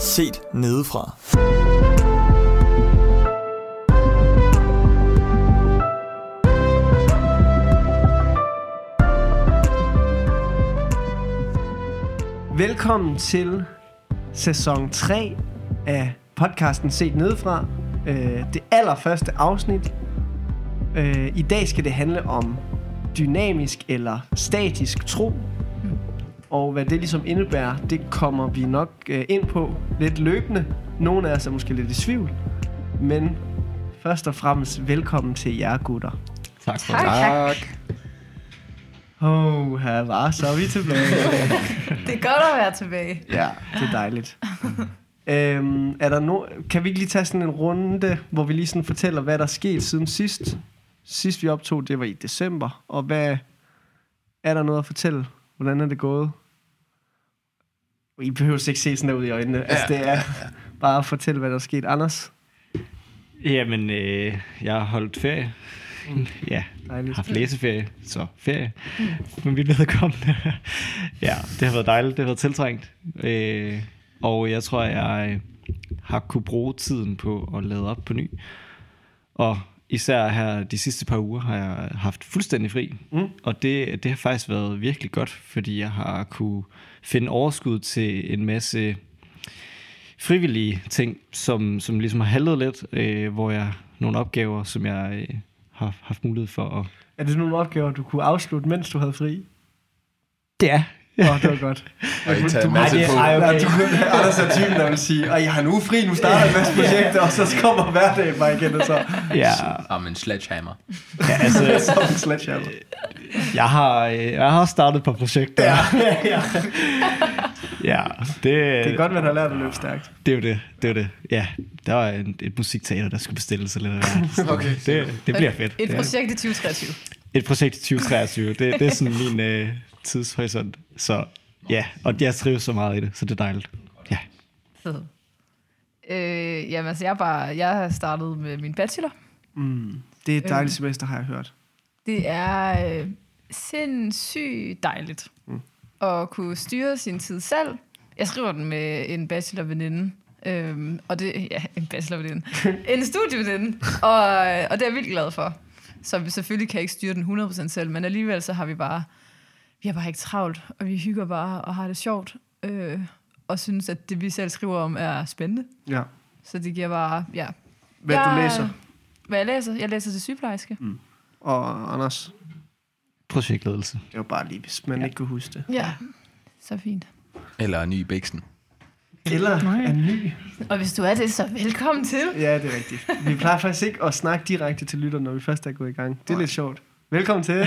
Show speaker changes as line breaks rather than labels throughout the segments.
Set nedefra.
Velkommen til sæson 3 af podcasten Set Nedefra. Øh, det allerførste afsnit. Øh, I dag skal det handle om dynamisk eller statisk tro. Og hvad det ligesom indebærer, det kommer vi nok øh, ind på lidt løbende. Nogle af os er måske lidt i tvivl. Men først og fremmest velkommen til jer gutter.
Tak for
Tak.
oh, her var så er vi tilbage.
Det er godt at være tilbage.
Ja, det er dejligt. øhm, er der no kan vi ikke lige tage sådan en runde, hvor vi lige sådan fortæller, hvad der er sket siden sidst? Sidst vi optog, det var i december. Og hvad er der noget at fortælle? Hvordan er det gået? I behøver ikke se sådan der ud i øjnene. Altså, det er bare at fortælle, hvad der er sket. Anders?
Jamen, øh, jeg har holdt ferie. Ja,
Dejligt.
haft læseferie, så ferie. Men vi vedkommende. ja, det har været dejligt, det har været tiltrængt. Øh, og jeg tror, jeg øh, har kunne bruge tiden på at lade op på ny. Og især her de sidste par uger har jeg haft fuldstændig fri.
Mm.
Og det, det har faktisk været virkelig godt, fordi jeg har kunne finde overskud til en masse frivillige ting, som, som ligesom har haltet lidt, øh, hvor jeg nogle opgaver, som jeg øh, har haft mulighed for at...
Er det nogle opgaver, du kunne afslutte, mens du havde fri?
Ja,
Åh, oh, det var godt.
Og I tager en masse
det,
på.
ej, okay. du, Anders er typen, der vil sige, og jeg har nu fri, nu starter en masse projekter, og så kommer hverdagen bare igen, og så
ja,
Om en sledgehammer.
ja altså,
så en sledgehammer.
jeg har, øh, jeg har startet på projekter.
Ja, ja, ja.
ja det,
Det er godt, man har lært at løbe stærkt.
Det er jo det, det er jo det. Ja, der var en, et musikteater, der skulle bestilles eller noget. Så
Okay.
Det, det bliver fedt.
Et
er-
projekt i 2023.
et projekt i 2023. Det, det er sådan min øh, tidshorisont. Så ja, og jeg trives så meget i det, så det er dejligt. Ja.
Fed. Øh, jamen, altså, jeg, er bare, jeg har startet med min bachelor.
Mm. Det er et dejligt semester, har jeg hørt.
Det er øh, sindssygt dejligt mm. at kunne styre sin tid selv. Jeg skriver den med en bachelorveninde. Øhm, og det, ja, en bachelorveninde. en studieveninde. Og, og det er jeg vildt glad for. Så vi selvfølgelig kan jeg ikke styre den 100% selv, men alligevel så har vi bare, vi har bare ikke travlt, og vi hygger bare og har det sjovt. Øh, og synes, at det vi selv skriver om er spændende.
Ja.
Så det giver bare, ja.
Hvad
jeg,
du læser.
Hvad jeg læser? Jeg læser til sygeplejerske. Mm.
Og Anders,
Projektledelse.
det var bare lige, hvis man ja. ikke kunne huske det.
Ja, så fint.
Eller ny Bixen.
Eller er ny.
Og hvis du er det, så velkommen til.
Ja, det er rigtigt. Vi plejer faktisk ikke at snakke direkte til lytterne, når vi først er gået i gang. Det er lidt sjovt. Velkommen til.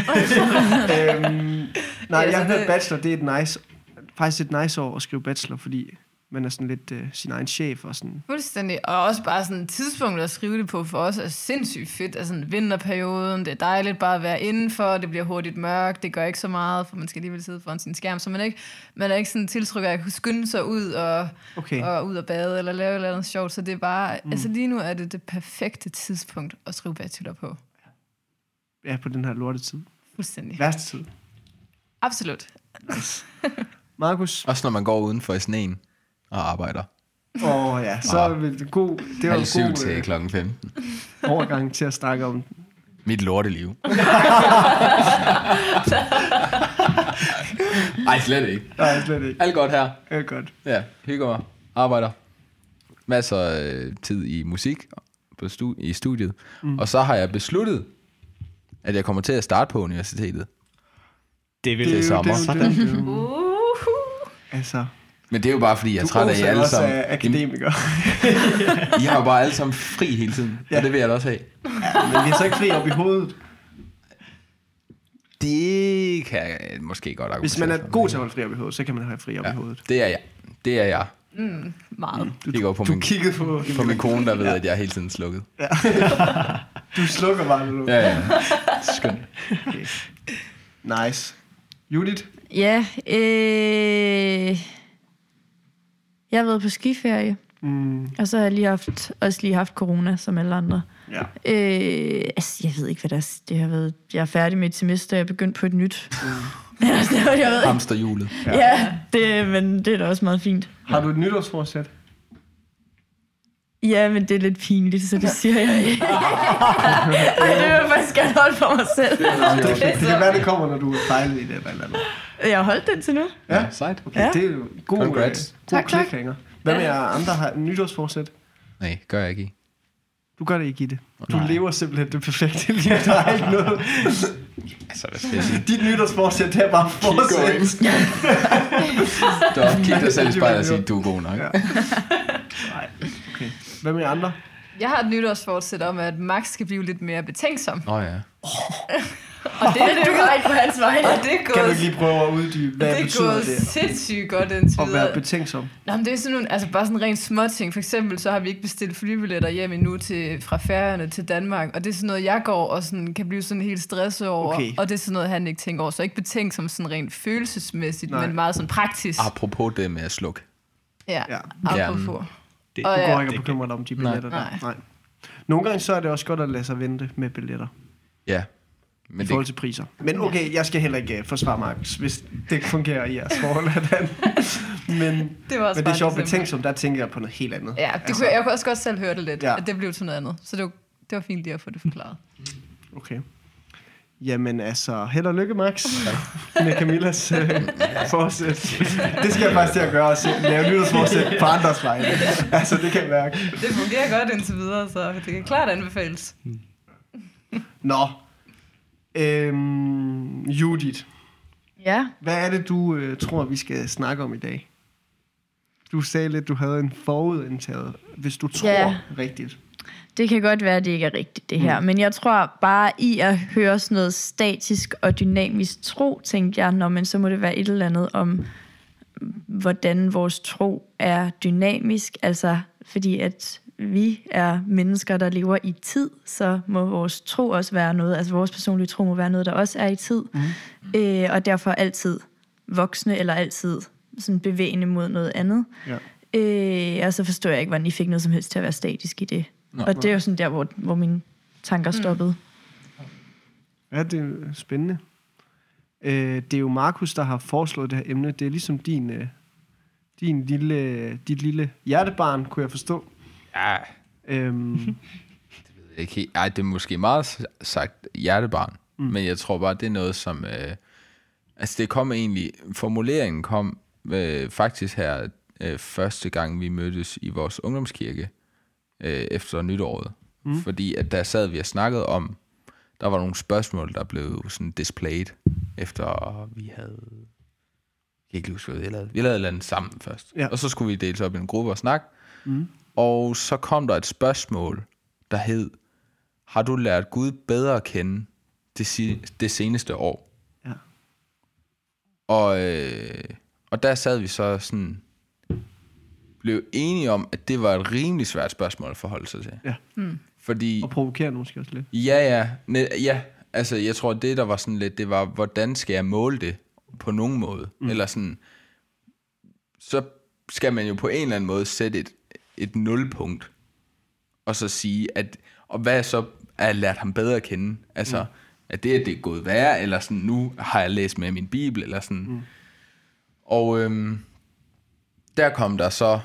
øhm, nej, jeg har hørt bachelor, det er et nice, faktisk et nice år at skrive bachelor, fordi man er sådan lidt øh, sin egen chef og sådan.
Fuldstændig. Og også bare sådan tidspunktet at skrive det på for os er sindssygt fedt. Altså sådan vinterperioden, det er dejligt bare at være indenfor, det bliver hurtigt mørkt, det gør ikke så meget, for man skal alligevel sidde foran sin skærm, så man er ikke, man er ikke sådan tiltrykket at kunne skynde sig ud og,
Okay.
og ud og bade eller lave et eller andet sjovt. Så det er bare, mm. altså lige nu er det det perfekte tidspunkt at skrive bachelor på.
Ja, på den her lortetid.
Fuldstændig.
Værste tid.
Absolut.
Markus?
Også når man går udenfor i sneen og arbejder.
Åh oh, ja, så er det god, det var
Halv syv
god
til
øh,
klokken 15.
overgang til at snakke om.
Mit lorteliv. Ej, slet ikke.
Nej, slet ikke.
Alt godt her.
Er godt.
Ja, hygger mig. Arbejder. Masser af øh, tid i musik på stu- i studiet. Mm. Og så har jeg besluttet, at jeg kommer til at starte på universitetet.
Det vil
Det er sommer.
Er er jo-
Uhuh.
altså,
Men det er jo bare fordi, jeg er
du
træt af, at I alle
også
sammen...
af akademikere.
I har jo bare alle sammen fri hele tiden. Ja.
Ja.
Og det vil jeg da også have.
Men vi er så ikke fri op i hovedet.
Det kan jeg måske godt
Hvis man er
argumentere
god til at holde fri op i hovedet, så kan man have fri op
ja.
i hovedet.
Det er jeg. Det er jeg.
Meget.
Du,
Det går på
du
min-
kiggede på...
For min kone, der ved, at jeg er hele tiden slukket.
Du slukker bare nu.
Ja, ja. Skønt.
Nice. Judith?
Ja, øh, jeg har været på skiferie,
Mm,
og så har jeg lige haft, også lige haft corona, som alle andre.
ja.
Øh, altså, jeg ved ikke, hvad der er. Det har været, jeg er færdig med et semester, jeg er begyndt på et nyt. Men altså, det har jeg ved.
Hamsterhjulet.
Ja, det, men det er da også meget fint.
Har du et nytårsforsæt?
Ja, men det er lidt pinligt, så det siger jeg ikke. Ej, det vil jeg faktisk gerne holde for mig selv.
Det, det, det kan være, det kommer, når du er fejlet i det eller et eller andet.
Jeg har holdt den til nu.
Ja.
sejt.
Okay,
Ja.
det er jo god,
Congrats.
øh, god
Tak, tak.
cliffhanger. Hvad med jer andre har nytårsforsæt?
Nej, gør jeg ikke i.
Du gør det ikke i det. Du
Nej.
lever simpelthen det perfekte liv. Der er ikke noget.
Altså, hvad skal jeg sige?
Dit nytårsforsæt, det er bare fortsæt.
Du kig dig selv i spejlet og sige, du er god nok.
Ja. Nej, okay. Hvad med andre?
Jeg har et nytårsforsæt om, at Max skal blive lidt mere betænksom.
Nå ja.
Og det, det,
Du går ikke på hans vej.
og det er
Kan du
gået,
ikke lige prøve at uddybe, hvad
det er
betyder
gået
det
sindssygt godt indtil
at være
videre.
betænksom?
Nå, men det er sådan nogle, altså bare sådan rent små ting. For eksempel så har vi ikke bestilt flybilletter hjem endnu til, fra Færøerne til Danmark. Og det er sådan noget, jeg går og sådan, kan blive sådan helt stresset over.
Okay.
Og det er sådan noget, han ikke tænker over. Så ikke betænkt som sådan rent følelsesmæssigt,
Nej.
men meget sådan praktisk.
Apropos det med at slukke.
Ja,
Ja.
apropos.
Det,
Og
Du
ja,
går ikke og bekymrer dig om de billetter der.
Nej.
Nej. Nogle gange så er det også godt at lade sig vente med billetter.
Ja.
i
Men
forhold
det,
til priser. Men okay, jeg skal heller ikke øh, forsvare Max, hvis det fungerer i jeres forhold. Men,
Det var
men det er sjovt
eksempel.
betænksom, der tænker jeg på noget helt andet.
Ja, det altså, kunne, jeg, kunne også godt selv høre det lidt,
ja.
at det blev til noget andet. Så det var, det var fint lige at få det forklaret.
Okay. Jamen altså, held og lykke, Max. med Camillas øh, forsæt. Det skal jeg faktisk til at gøre, at lave nyhedsforsæt på andres vegne. altså, det kan jeg mærke.
Det fungerer godt indtil videre, så det kan klart anbefales.
Nå. Øhm, Judith,
Ja,
hvad er det, du øh, tror, vi skal snakke om i dag? Du sagde lidt, du havde en forudindtaget, hvis du tror
Ja.
rigtigt.
Det kan godt være, at det ikke er rigtigt, det her. Mm. Men jeg tror bare, i at høre sådan noget statisk og dynamisk tro, tænkte jeg, når men så må det være et eller andet om, hvordan vores tro er dynamisk. Altså, fordi at vi er mennesker, der lever i tid, så må vores tro også være noget, altså vores personlige tro må være noget, der også er i tid. Mm. Øh, og derfor altid voksne, eller altid sådan bevægende mod noget andet.
Ja.
Øh, og så forstår jeg ikke, hvordan I fik noget som helst til at være statisk i det.
Nå.
og det er jo sådan der, hvor, hvor mine tanker stoppede.
Ja, det er spændende. Øh, det er jo Markus, der har foreslået det her emne. Det er ligesom din, øh, din lille, dit lille hjertebarn, kunne jeg forstå.
ja,
Øhm,
det ved jeg ikke helt. Ej, det er måske meget sagt hjertebarn. Mm. Men jeg tror bare, det er noget, som... Øh, altså, det kom egentlig... Formuleringen kom øh, faktisk her øh, første gang, vi mødtes i vores ungdomskirke øh, efter nytåret. Mm. Fordi at der sad vi og snakkede om... Der var nogle spørgsmål, der blev sådan displayed, efter vi havde... Jeg kan ikke huske, hvad vi lavede. Vi lavede et eller andet sammen først.
Ja.
Og så skulle vi deles op i en gruppe og snakke. Mm. Og så kom der et spørgsmål, der hed, har du lært Gud bedre at kende det, si- det seneste år?
Ja.
Og, øh, og der sad vi så sådan, blev enige om, at det var et rimelig svært spørgsmål at forholde sig til.
Ja.
Fordi,
og provokerer måske også lidt.
ja, ja, ne, ja, altså jeg tror, det der var sådan lidt, det var, hvordan skal jeg måle det på nogen måde? Mm. Eller sådan, så skal man jo på en eller anden måde sætte et, et nulpunkt, og så sige, at, og hvad er så, at jeg lært ham bedre at kende? Altså, mm. er det, at det er gået værre, eller sådan, nu har jeg læst med min bibel, eller sådan. Mm. Og øhm, der kom der så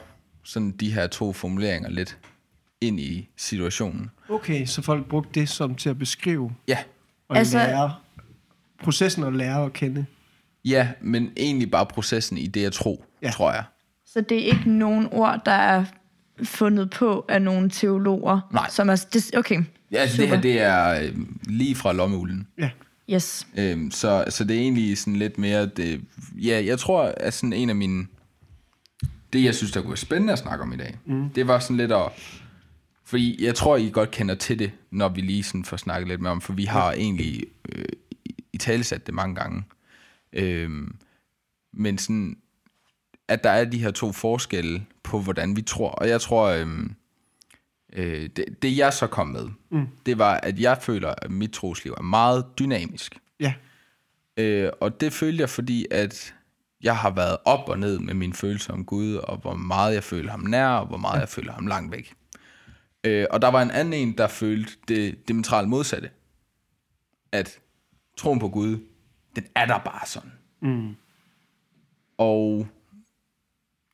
sådan de her to formuleringer lidt ind i situationen.
Okay, så folk brugte det som til at beskrive
Ja,
og
Altså-
lære processen at lære at kende.
ja, men egentlig bare processen i det, jeg tror,
Ja.
tror jeg.
Så det er ikke nogen ord, der er fundet på af nogle teologer?
Nej.
Som er, det, okay,
Ja, altså det her, det er øh, lige fra lommeulen.
Ja.
yes.
Øhm, så, så det er egentlig sådan lidt mere, det, ja, jeg tror, at sådan en af mine, det jeg synes, der kunne være spændende at snakke om i dag, mm. det var sådan lidt at, fordi jeg tror, I godt kender til det, når vi lige sådan får snakket lidt mere om, for vi har egentlig øh, i talesat det mange gange. Øhm, men sådan, at der er de her to forskelle på, hvordan vi tror. Og jeg tror, øhm, øh, det, det jeg så kom med, mm. det var, at jeg føler, at mit trosliv er meget dynamisk.
Ja.
Øh, og det følte jeg, fordi at jeg har været op og ned med mine følelser om Gud, og hvor meget jeg føler ham nær, og hvor meget jeg føler ham langt væk. Øh, og der var en anden en, der følte det diametralt modsatte. At troen på Gud, den er der bare sådan.
Mm.
Og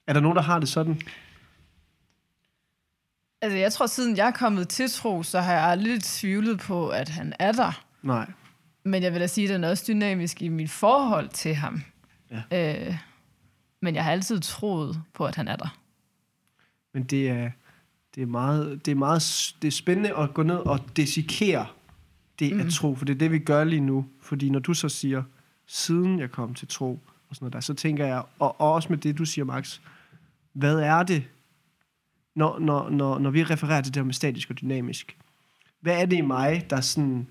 Er der nogen, der har det sådan?
Altså, jeg tror, siden jeg er kommet til tro, så har jeg lidt tvivlet på, at han er der.
Nej.
Men jeg vil da sige, at den er også dynamisk i mit forhold til ham.
Ja.
Øh, men jeg har altid troet på, at han er der.
Men det er, det er meget, det er meget det er spændende at gå ned og dissekere det mm. at tro, for det er det, vi gør lige nu. Fordi når du så siger, siden jeg kom til tro, og sådan noget der, så tænker jeg, og, og også med det, du siger, Max, hvad er det, når, når, når, når vi refererer til det her med statisk og dynamisk? Hvad er det i mig, der sådan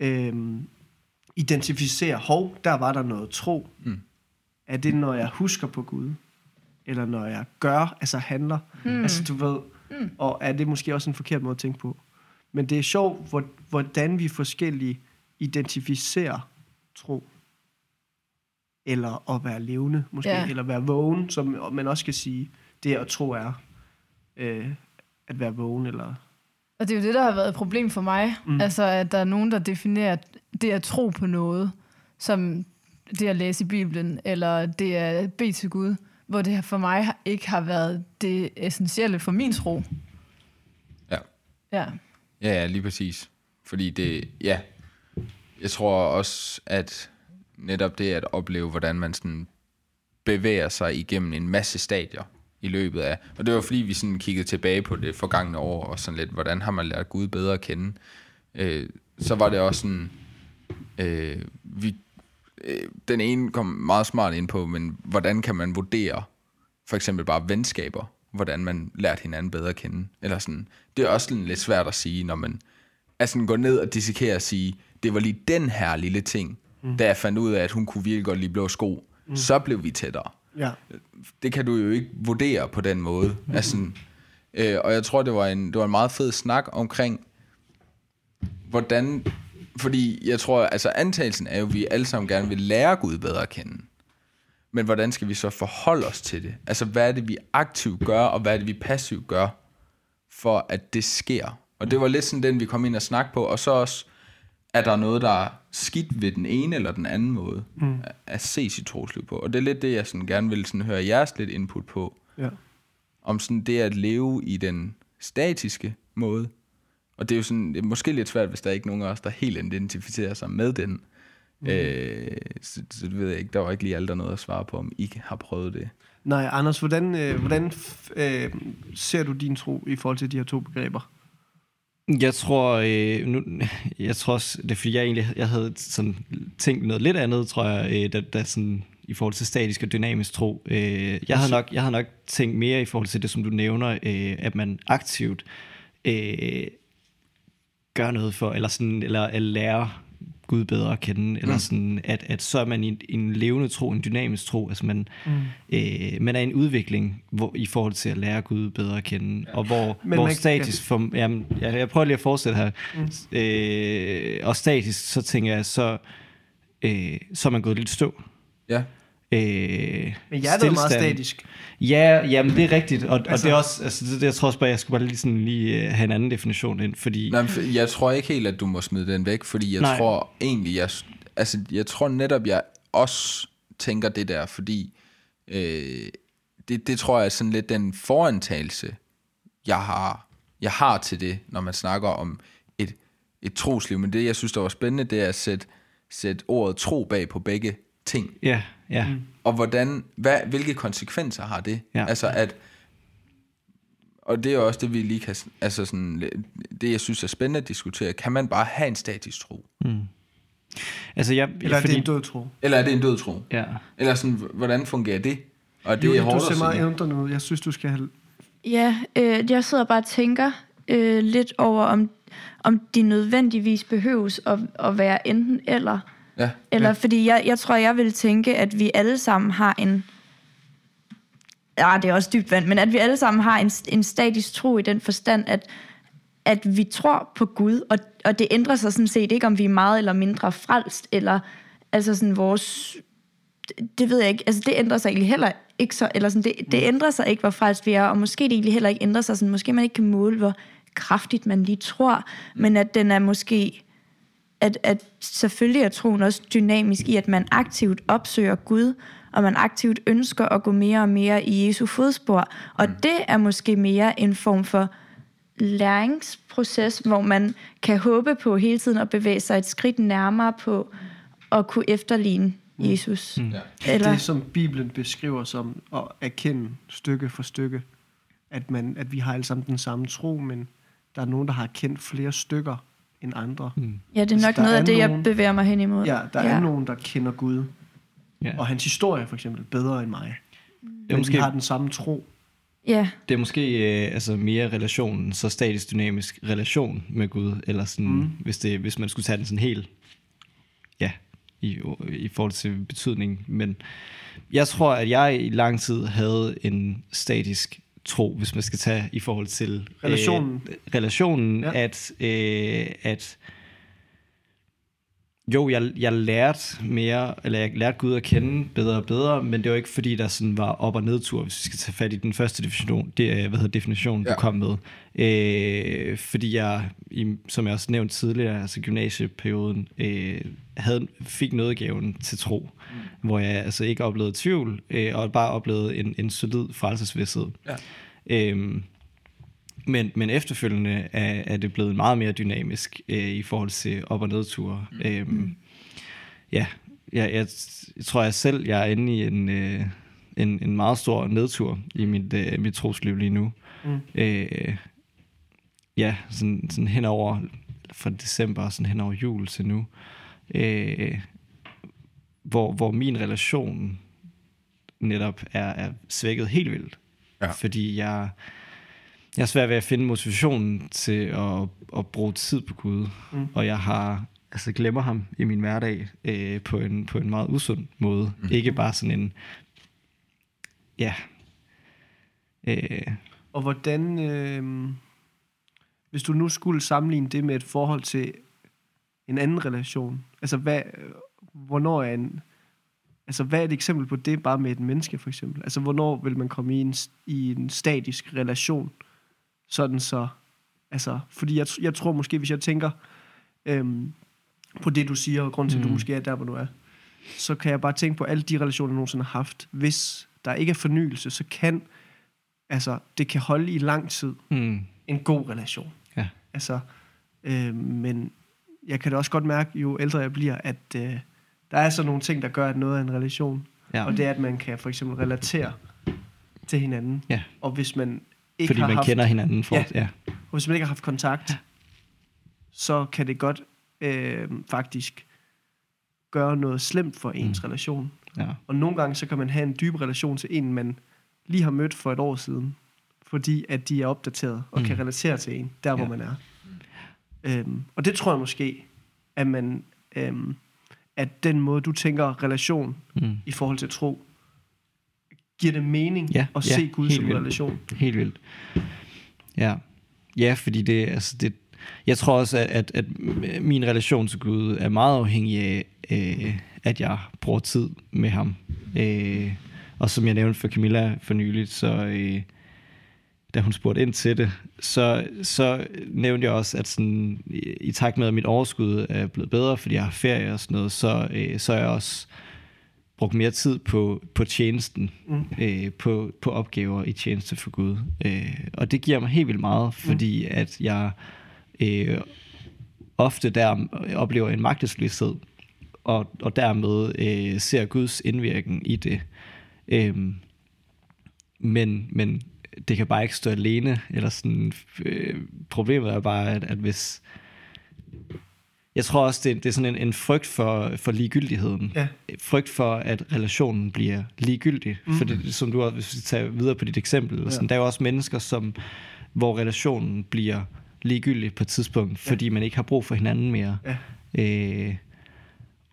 øhm, identificerer, hov, der var der noget tro.
Mm.
Er det, når jeg husker på Gud? Eller når jeg gør, altså handler? Mm. Altså, du ved, mm. og er det måske også en forkert måde at tænke på? Men det er sjovt, hvor, hvordan vi forskellige identificerer tro. Eller at være levende, måske.
Ja.
Eller være vågen, som man også kan sige, det at tro er. Øh, at være vågen, eller...
Og det er jo det, der har været et problem for mig. Mm. Altså, at der er nogen, der definerer det at tro på noget, som det at læse i Bibelen, eller det at bede til Gud, hvor det for mig ikke har været det essentielle for min tro.
Ja.
Ja.
Ja, ja, lige præcis. Fordi det, ja, jeg tror også, at netop det at opleve, hvordan man sådan bevæger sig igennem en masse stadier i løbet af, og det var fordi, vi sådan kiggede tilbage på det forgangne år, og sådan lidt, hvordan har man lært Gud bedre at kende, øh, så var det også sådan, øh, vi, øh, den ene kom meget smart ind på, men hvordan kan man vurdere for eksempel bare venskaber, hvordan man lærte hinanden bedre at kende. Eller sådan, det er også lidt svært at sige, når man er sådan går ned og dissekerer og sige, det var lige den her lille ting, mm. da jeg fandt ud af, at hun kunne virkelig godt lide blå sko, mm. så blev vi tættere.
Ja.
Det kan du jo ikke vurdere på den måde. Mm. Altså, øh, og jeg tror, det var, en, det var en meget fed snak omkring, hvordan... Fordi jeg tror, altså antagelsen er jo, at vi alle sammen gerne vil lære Gud bedre at kende. Men hvordan skal vi så forholde os til det? Altså, hvad er det, vi aktivt gør, og hvad er det, vi passivt gør, for at det sker? Og det var lidt sådan den, vi kom ind og snakke på. Og så også, er der noget, der er skidt ved den ene eller den anden måde mm. at, at se sit trosliv på. Og det er lidt det, jeg sådan gerne vil sådan høre jeres lidt input på.
ja.
Om sådan det at leve i den statiske måde. Og det er jo sådan, det er måske lidt svært, hvis der er ikke nogen af os, der helt identificerer sig med den. Mm. Øh, så, så det ved jeg ikke, der var ikke lige alt der noget at svare på, om I har prøvet det.
Nej, Anders, hvordan, øh, hvordan øh, ser du din tro i forhold til de her to begreber?
Jeg tror, øh, nu, jeg tror også, det er fordi, jeg egentlig jeg havde sådan tænkt noget lidt andet, tror jeg, øh, da, da sådan, i forhold til statisk og dynamisk tro. Øh, jeg, havde nok, jeg havde nok tænkt mere i forhold til det, som du nævner, øh, at man aktivt øh, gør noget for, eller, sådan, eller at lære Gud bedre at kende, eller sådan, at, at så er man i en, en levende tro, en dynamisk tro, altså man, mm. øh, man er i en udvikling hvor, i forhold til at lære Gud bedre at kende, og hvor,
Men
hvor
man-
statisk, for, jamen, jeg, jeg prøver lige at fortsætte her, mm. øh, og statisk, så tænker jeg, så, øh, så er man gået lidt stå.
Ja,
Men
Øh,
jeg er da meget statisk.
Ja, jamen det er rigtigt, og, altså,
Altså-
og det er også, altså det, jeg tror også bare, jeg skulle bare lige, sådan, lige øh, have en anden definition ind, fordi...
Nej, men jeg tror ikke helt, at du må smide den væk, fordi jeg
Nej.
Nej. tror egentlig, jeg, altså, jeg tror netop, jeg også tænker det der, fordi øh, det, det tror jeg er sådan lidt den forantagelse, jeg har, jeg har til det, når man snakker om et, et trosliv. Men det, jeg synes, der var spændende, det er at sætte, sætte ordet tro bag på begge ting.
Ja, ja. Mm.
Og hvordan, hvad, hvilke konsekvenser har det?
Ja.
Altså at, og det er også det, vi lige kan, altså sådan, det jeg synes er spændende at diskutere, kan man bare have en statisk tro?
Altså jeg...
Eller er
fordi,
det en død tro?
Eller er det en død tro?
Ja.
Eller sådan, hvordan fungerer det? Og det
Julie,
er hårdt
du ser meget undrende ud. Jeg synes, du skal have...
Ja, øh, jeg sidder bare og tænker øh, lidt over, om, om de nødvendigvis behøves at, at være enten eller.
Ja,
Eller ja. fordi jeg, jeg tror, jeg vil tænke, at vi alle sammen har en... Ja, det er også dybt vand, men at vi alle sammen har en, en statisk tro i den forstand, at, at vi tror på Gud, og, og det ændrer sig sådan set ikke, om vi er meget eller mindre frelst, eller altså sådan vores... Det, ved jeg ikke, altså det ændrer sig egentlig heller ikke så, eller sådan, det, det ændrer sig ikke, hvor frelst vi er, og måske det egentlig heller ikke ændrer sig, sådan, måske man ikke kan måle, hvor kraftigt man lige tror, men at den er måske at, at selvfølgelig er troen også dynamisk i, at man aktivt opsøger Gud, og man aktivt ønsker at gå mere og mere i Jesu fodspor. Og det er måske mere en form for læringsproces, hvor man kan håbe på hele tiden at bevæge sig et skridt nærmere på at kunne efterligne Jesus. Mm.
Ja.
Eller,
Det, som Bibelen beskriver som at erkende stykke for stykke, at, man, at vi har alle sammen den samme tro, men der er nogen, der har kendt flere stykker end andre. Mm.
ja, det er
Altså,
nok
der
noget
er
af det, jeg
nogen-
bevæger mig hen imod.
Ja, der er nogen, der kender Gud,
Ja.
og hans historie for eksempel, bedre end mig.
Det er
Men vi
måske,
har den samme tro.
Ja,
det er måske øh, altså mere relationen, så statisk dynamisk relation med Gud, eller sådan, mm. hvis, det, hvis man skulle tage den sådan helt, ja, i, i forhold til betydning. Men jeg tror, at jeg i lang tid havde en statisk tro, hvis man skal tage i forhold til
Relationen.
Øh, relationen,
Ja.
ja. at, øh, at jo, jeg, jeg lærte mere, eller jeg lærte Gud at kende bedre og bedre, men det var ikke fordi, der sådan var op- og nedtur, hvis vi skal tage fat i den første definition, det, er, hvad hedder definition, du
Ja.
kom med. Øh, fordi jeg, i, som jeg også nævnte tidligere, altså gymnasieperioden, øh, havde, fik nådegaven til tro, mm. hvor jeg altså ikke oplevede tvivl, øh, og bare oplevede en, en solid frelsesvidshed.
Ja.
Øhm, men, men efterfølgende er, er det blevet meget mere dynamisk øh, i forhold til op- og nedture. Mm. Øhm, ja, jeg, jeg, jeg tror jeg selv, jeg er inde i en, øh, en, en meget stor nedtur i mit, øh, mit trosliv lige nu.
Mm.
Øh, ja, sådan, sådan henover fra december, sådan henover jul til nu. Øh, hvor, hvor min relation netop er, er svækket helt vildt.
Ja.
Fordi jeg, jeg er svært ved at finde motivationen til at, at bruge tid på Gud.
Mm.
Og jeg har altså glemmer ham i min hverdag øh, på, en, på en meget usund måde. Mm. Ikke bare sådan en, ja, øh,
Og hvordan, øh, hvis du nu skulle sammenligne det med et forhold til en anden relation, altså hvad, hvornår er en, altså hvad er et eksempel på det bare med et menneske for eksempel? Altså hvornår vil man komme i en, i en statisk relation, sådan så, altså, fordi jeg, jeg tror måske, hvis jeg tænker øhm, på det, du siger, og grund til, at du
Mm.
måske er der, hvor du er, så kan jeg bare tænke på alle de relationer, jeg nogensinde har haft. Hvis der ikke er fornyelse, så kan, altså, det kan holde i lang tid,
mm,
en god relation.
Ja.
Altså, øh, men jeg kan da også godt mærke, jo ældre jeg bliver, at øh, der er så nogle ting, der gør, at noget er en relation.
ja.
Og det er, at man kan for eksempel relatere til hinanden.
Ja.
Og hvis man ikke
fordi man
haft,
kender hinanden for,
Ja.
ja.
og hvis man ikke har haft kontakt, så kan det godt øh, faktisk gøre noget slemt for ens
Mm.
relation.
ja.
Og nogle gange, så kan man have en dyb relation til en, man lige har mødt for et år siden, fordi at de er opdateret og mm. kan relatere til en, der hvor
Ja.
man er. Øhm, og det tror jeg måske, at man, øhm, at den måde, du tænker relation
Mm.
i forhold til tro, giver det mening
Ja,
at
ja,
se Gud som
vildt.
relation.
Helt vildt. Ja. Ja, fordi det, altså det, jeg tror også, at, at, at min relation til Gud er meget afhængig af, øh, at jeg bruger tid med ham. Øh, og som jeg nævnte for Camilla for nyligt, så øh, da hun spurgte ind til det, så, så nævnte jeg også, at sådan, i, i takt med, at mit overskud er blevet bedre, fordi jeg har ferie og sådan noget, så, øh, så er jeg også brugt mere tid på, på tjenesten,
Mm.
mm. øh, på, på opgaver i tjeneste for Gud. Øh, og det giver mig helt vildt meget, fordi mm. at jeg øh, ofte der oplever en magtesløshed, og, og dermed øh, ser Guds indvirkning i det. Øh, men, men det kan bare ikke stå alene, eller sådan, øh, problemet er bare, at, at hvis, jeg tror også, det, det er sådan en, en frygt for, for ligegyldigheden.
Ja.
Frygt for, at relationen bliver ligegyldig. Mm. For det, som du også, hvis vi tager videre på dit eksempel, ja. sådan, der er jo også mennesker, som, hvor relationen bliver ligegyldig på et tidspunkt,
Ja.
fordi man ikke har brug for hinanden mere.
Ja.
Øh,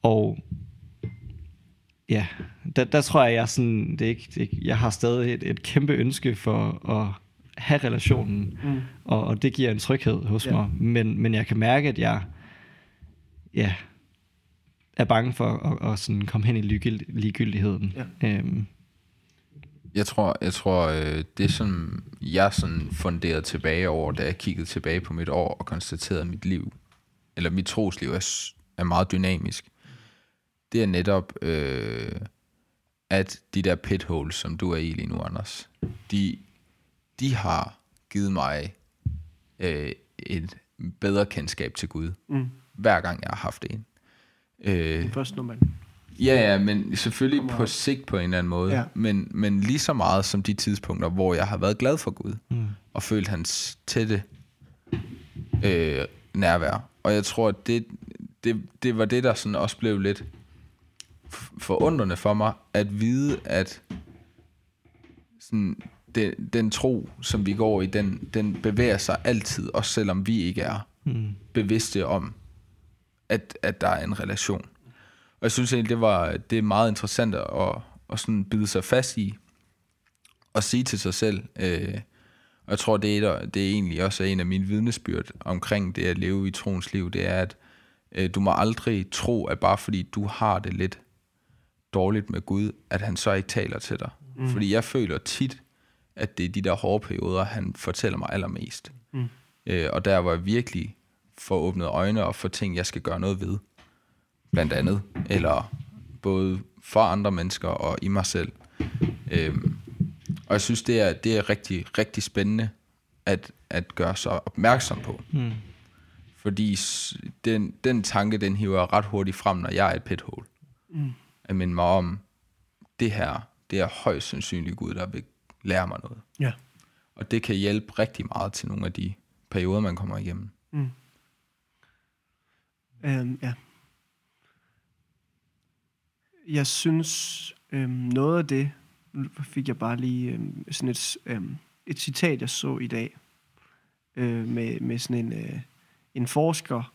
og ja, der, der tror jeg, jeg, sådan, det er ikke, det er ikke, jeg har stadig et, et kæmpe ønske for at have relationen,
Mm.
og, og det giver en tryghed hos
ja.
mig. Men, men jeg kan mærke, at jeg ja, er bange for at, at sådan komme hen i ligegyld, ligegyldigheden.
Ja.
Øhm,
Jeg tror, jeg tror øh, det som jeg sådan funderede tilbage over, da jeg kiggede tilbage på mit år og konstaterede, at mit liv, eller mit trosliv er, er meget dynamisk, det er netop, øh, at de der pitholes, som du er i lige nu, Anders, de, de har givet mig øh, et bedre kendskab til Gud, mm. Hver gang jeg har haft en. Øh,
Først når man...
Ja, ja, men selvfølgelig på sigt på en eller anden måde.
Ja.
Men, men lige så meget som de tidspunkter, hvor jeg har været glad for Gud, mm. og følt hans tætte øh, nærvær. Og jeg tror, at det, det, det var det, der sådan også blev lidt forundrende for mig, at vide, at sådan, den, den tro, som vi går i, den, den bevæger sig altid, også selvom vi ikke er mm. bevidste om, at, at der er en relation. Og jeg synes egentlig, det, var, det er meget interessant at, at sådan bide sig fast i, og sige til sig selv, øh, og jeg tror, det er, det er egentlig også en af mine vidnesbyrd omkring det at leve i troens liv, det er, at øh, du må aldrig tro, at bare fordi du har det lidt dårligt med Gud, at han så ikke taler til dig. Mm. Fordi jeg føler tit, at det er de der hårde perioder, han fortæller mig allermest. Mm. Øh, og der var jeg virkelig får åbnet øjne og for ting, jeg skal gøre noget ved. Blandt andet. Eller både for andre mennesker og i mig selv. Øhm, og jeg synes, det er, det er rigtig, rigtig spændende at, at gøre sig opmærksom på. Mm. Fordi den, den tanke, den hiver jeg ret hurtigt frem, når jeg er et pethole. Mm. At minde mig om, det her, det er højst sandsynligt Gud, der vil lære mig noget.
Ja.
Og det kan hjælpe rigtig meget til nogle af de perioder, man kommer igennem.
Øhm, ja. Jeg synes, øhm, noget af det, fik jeg bare lige øhm, sådan et, øhm, et citat, jeg så i dag, øh, med, med sådan en, øh, en forsker,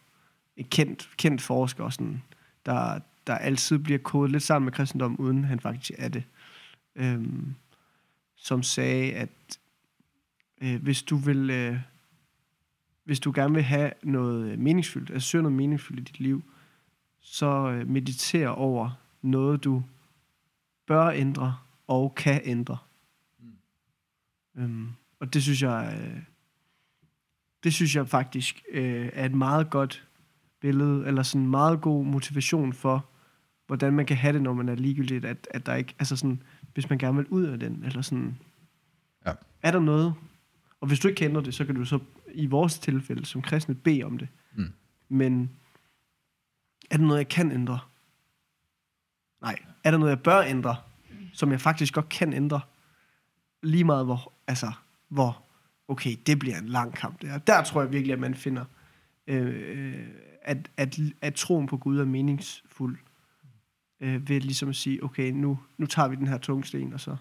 en kendt, kendt forsker, sådan, der, der altid bliver kodet lidt sammen med kristendom, uden han faktisk er det. Øhm, som sagde, at øh, hvis du vil... Øh, hvis du gerne vil have noget meningsfyldt, altså søge noget meningsfyldt i dit liv, så øh, mediter over noget, du bør ændre og kan ændre. Mm. Øhm, og det synes jeg, øh, det synes jeg faktisk øh, er et meget godt billede, eller sådan en meget god motivation for, hvordan man kan have det, når man er ligegyldigt, at, at der ikke, altså sådan, hvis man gerne vil ud af den, eller sådan,
Ja.
er der noget, og hvis du ikke kender det, så kan du så i vores tilfælde som kristne bede om det.
Mm.
Men er der noget, jeg kan ændre? Nej. Er der noget, jeg bør ændre, som jeg faktisk godt kan ændre? Lige meget hvor, altså, hvor, okay, det bliver en lang kamp. Der, der tror jeg virkelig, at man finder, øh, at, at, at troen på Gud er meningsfuld. Øh, ved ligesom at sige, okay, nu, nu tager vi den her tungsten, og så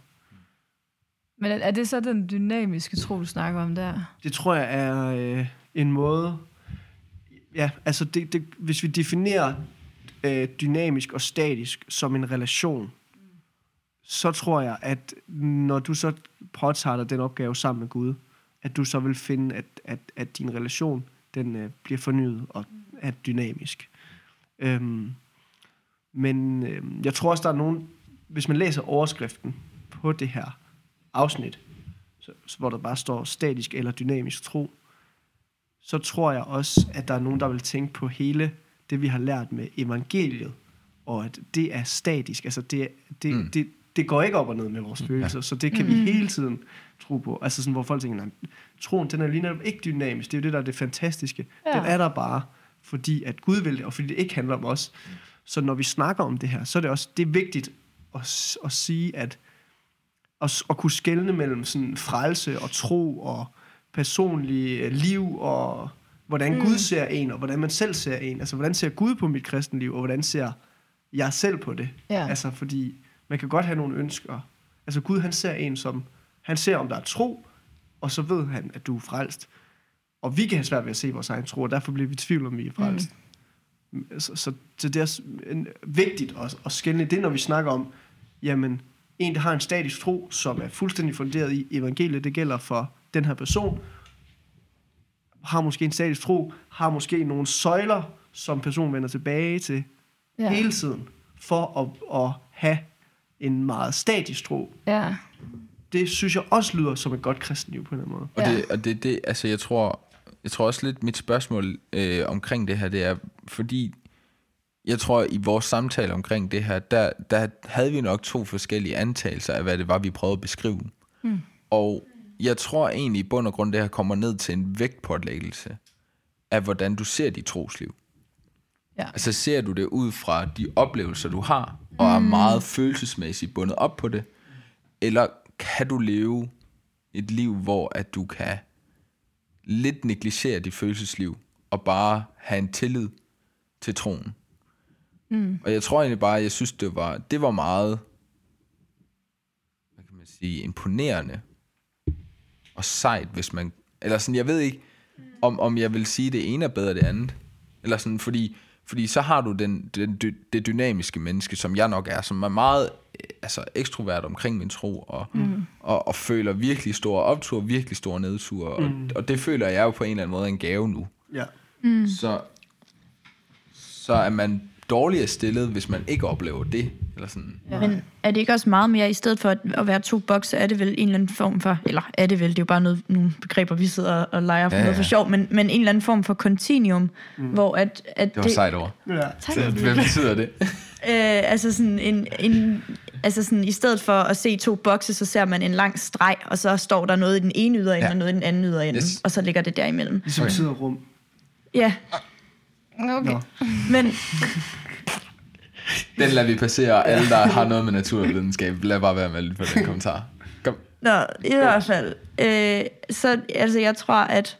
men er, det så den dynamiske tro, du snakker om der?
Det tror jeg er øh, en måde... Ja, altså det, det, hvis vi definerer øh, dynamisk og statisk som en relation, så tror jeg, at når du så påtager dig den opgave sammen med Gud, at du så vil finde, at, at, at din relation den øh, bliver fornyet og er dynamisk. Øhm, men øh, jeg tror også, der er nogen, hvis man læser overskriften på det her afsnit, så, hvor der bare står statisk eller dynamisk tro, så tror jeg også, at der er nogen, der vil tænke på hele det, vi har lært med evangeliet, og at det er statisk. Altså, det, det, mm. det, det går ikke op og ned med vores følelser, så det kan mm. vi hele tiden tro på. Altså sådan, hvor folk tænker, nej, troen, den er lige netop ikke dynamisk. Det er jo det, der er det fantastiske. Ja. Den er der bare, fordi at Gud vil det, og fordi det ikke handler om os. Så når vi snakker om det her, så er det også det er vigtigt at, at sige, at at, at kunne skelne mellem sådan frelse og tro og personlig øh, liv og hvordan mm. Gud ser en og hvordan man selv ser en. Altså hvordan ser Gud på mit kristenliv og hvordan ser jeg selv på det?
Ja.
Altså fordi man kan godt have nogle ønsker. Altså Gud han ser en som han ser om der er tro og så ved han at du er frelst. Og vi kan have svært ved at se vores egen tro og derfor bliver vi i tvivl om vi er frelst. Mm. Så, så, så det er vigtigt at, at skelne det når vi snakker om jamen en, der har en statisk tro, som er fuldstændig funderet i evangeliet, det gælder for den her person, har måske en statisk tro, har måske nogle søjler, som personen vender tilbage til
Ja.
hele tiden, for at, at have en meget statisk tro.
Ja.
Det synes jeg også lyder som et godt kristenliv på en eller anden måde.
Og, det, og det, det, altså jeg tror, jeg tror også lidt, mit spørgsmål øh, omkring det her, det er, fordi jeg tror, i vores samtale omkring det her, der, der havde vi nok to forskellige antagelser af, hvad det var, vi prøvede at beskrive. Mm. Og jeg tror egentlig i bund og grund, det her kommer ned til en vægtpålæggelse af, hvordan du ser dit trosliv.
Ja.
Altså ser du det ud fra de oplevelser, du har, og er meget følelsesmæssigt bundet op på det, eller kan du leve et liv, hvor at du kan lidt negligere dit følelsesliv, og bare have en tillid til troen. Mm. Og jeg tror egentlig bare, jeg synes, det var, det var meget, hvad kan man sige, imponerende og sejt, hvis man, eller sådan, jeg ved ikke, om, om jeg vil sige, det ene er bedre end det andet. Eller sådan, fordi, fordi så har du den, den, det dynamiske menneske, som jeg nok er, som er meget øh, altså, ekstrovert omkring min tro, og, mm. og, og føler virkelig store optur, virkelig store nedture, mm. og, og det føler jeg jo på en eller anden måde en gave nu.
Ja.
Mm. Så, så er man dårligere stillet, hvis man ikke oplever det. Eller sådan.
Ja. Men er det ikke også meget mere, i stedet for at, at være to bokse, er det vel en eller anden form for, eller er det vel, det er jo bare noget, nogle begreber, vi sidder og leger for
Ja,
ja, noget for
ja.
sjov, men, men en eller anden form for continuum, mm. hvor at, at
Det var sejt over.
ja.
Tak.
Hvad betyder det?
Øh, altså sådan en, en altså sådan, i stedet for at se to bokse, så ser man en lang streg, og så står der noget i den ene yderende,
Ja.
og noget i den anden yderende,
Yes.
yes. og så ligger det derimellem.
Ligesom
Okay.
tid og rum.
Ja,
Okay.
Nå.
men
Den lader vi passere, og alle, der har noget med naturvidenskab, lad bare være med lidt på den kommentar. Kom.
Nå, i hvert fald. Øh, så altså, jeg tror, at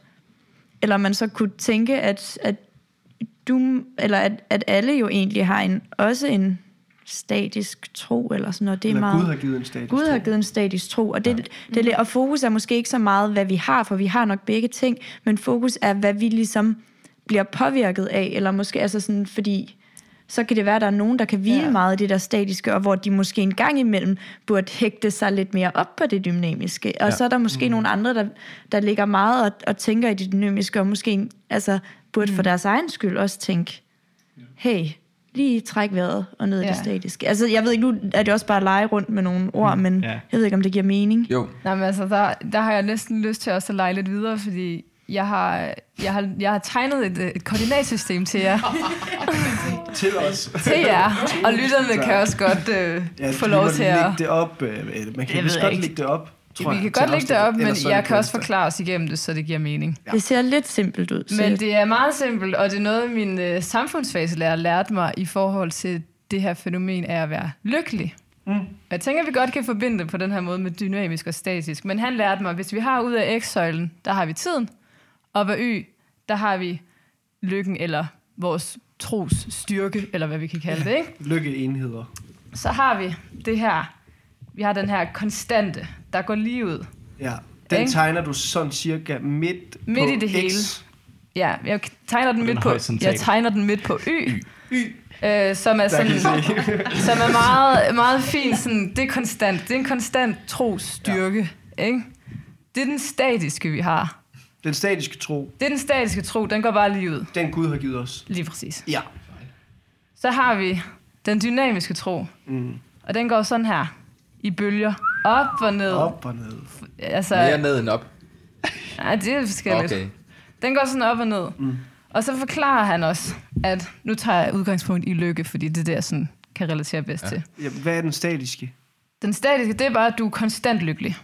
eller man så kunne tænke, at, at du, eller at, at alle jo egentlig har en, også en statisk tro, eller sådan noget. Det er
Eller
meget,
Gud har givet en status.
Gud har givet en statisk tro, og, det, det, det, og fokus er måske ikke så meget, hvad vi har, for vi har nok begge ting, men fokus er, hvad vi ligesom bliver påvirket af, eller måske altså sådan, fordi så kan det være, at der er nogen, der kan hvile
Ja.
meget i det der statiske, og hvor de måske en gang imellem burde hægte sig lidt mere op på det dynamiske. Og
Ja.
så er der måske mm. nogle andre, der, der ligger meget og, og tænker i det dynamiske, og måske altså, burde mm. for deres egen skyld også tænke, hey, lige træk vejret og ned ja. i
Ja.
det statiske. Altså, jeg ved ikke, nu er det også bare at lege rundt med nogle ord, men
Ja.
jeg ved ikke, om det giver mening.
Jo,
Nej, men altså, der, der har jeg næsten lyst til også at lege lidt videre, fordi jeg har, jeg har, jeg har tegnet et, et koordinatsystem til jer,
Til os.
til jer, og lytterne kan også godt øh,
Ja,
få
vi
lov til at...
lægge det op. øh, Man kan vist godt
ikke.
lægge det op, tror
Vi
jeg,
kan godt lægge det op, men jeg kan også forklare os igennem det, så det giver mening.
Det ser lidt simpelt ud. så
Men det er meget simpelt, og det er noget, min øh, samfundsfagslærer lærte mig i forhold til det her fænomen af at være lykkelig. Mm. Jeg tænker, at vi godt kan forbinde det på den her måde med dynamisk og statisk. Men han lærte mig, at hvis vi har ud af X-søjlen, der har vi tiden, og ved Y, der har vi lykken eller vores tros styrke, eller hvad vi kan kalde det, ikke?
Lykkeenheder.
Så har vi det her, vi har den her konstante, der går lige ud.
Ja. Den
Ikke?
tegner du sådan cirka midt,
Midt
på
i det
X.
hele. Ja, jeg tegner den,
den
midt på, jeg tegner den midt på Y.
Y.
Øh, som er sådan, som er meget, meget fint. Sådan, det er konstant. Det er en konstant trosstyrke. Ja. Ikke? Det er den statiske, vi har.
Den statiske tro,
Det er den statiske tro. Den går bare lige ud.
den Gud har givet os.
Lige præcis.
Ja.
Så har vi den dynamiske tro.
Mm.
Og den går sådan her. I bølger. Op og ned.
Op og ned.
Altså,
mere ned end op.
nej, det er forskelligt.
Okay.
Den går sådan op og ned. Mm. Og så forklarer han også, at nu tager jeg udgangspunkt i lykke, fordi det er det, jeg sådan kan relatere bedst ja. til.
Ja, hvad er den statiske?
Den statiske, det er bare, at du er konstant lykkelig.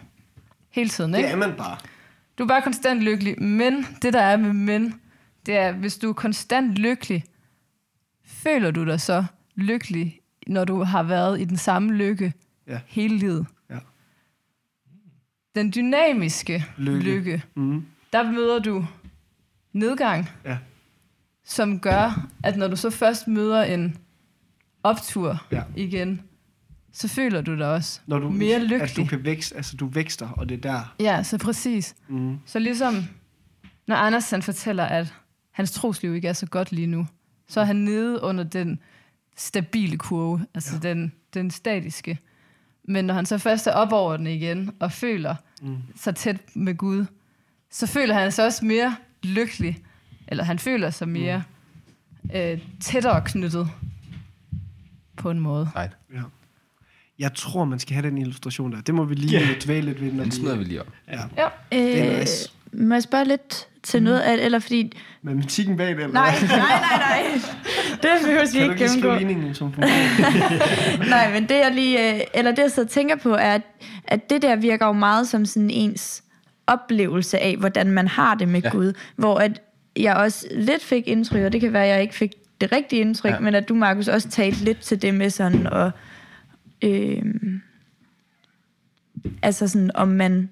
Hele tiden,
Det
ikke?
er man bare.
Du er bare konstant lykkelig, men det der er med men, det er, hvis du er konstant lykkelig, føler du dig så lykkelig, når du har været i den samme lykke
Ja.
hele livet.
Ja.
Den dynamiske
Lykke.
lykke,
Mm.
der møder du nedgang,
Ja.
som gør, at når du så først møder en optur
Ja.
igen, så føler du dig også
Når du,
mere
At du
lykkelig.
kan vækste, altså du vækster, og det er der.
Ja, så præcis.
Mm.
Så ligesom, når Anders han fortæller, at hans trosliv ikke er så godt lige nu, så er han nede under den stabile kurve, altså ja. den, den statiske. Men når han så først er op over den igen, og føler mm. sig tæt med Gud, så føler han sig også mere lykkelig, eller han føler sig mere mm. øh, tættere knyttet på en måde.
Nej,
Ja. Jeg tror, man skal have den illustration der. Det må vi lige yeah. dvæle lidt ved, når
den smider vi lige op.
Ja.
Ja,
Det er
Øh,
nice.
må jeg spørge lidt til noget af, eller fordi...
Matematikken bag det, eller
Nej, nej, nej, nej. Det behøver vi
Kan du
ikke
ikke lige skrive
gennemgå.
ligningen, som?
Nej, men det jeg lige, øh, eller det jeg så tænker på, er, at, det der virker jo meget som sådan ens oplevelse af, hvordan man har det med
Ja.
Gud. Hvor at jeg også lidt fik indtryk, og det kan være, at jeg ikke fik det rigtige indtryk,
ja.
men at du, Markus, også talte lidt til det med sådan, og øh, altså sådan, om man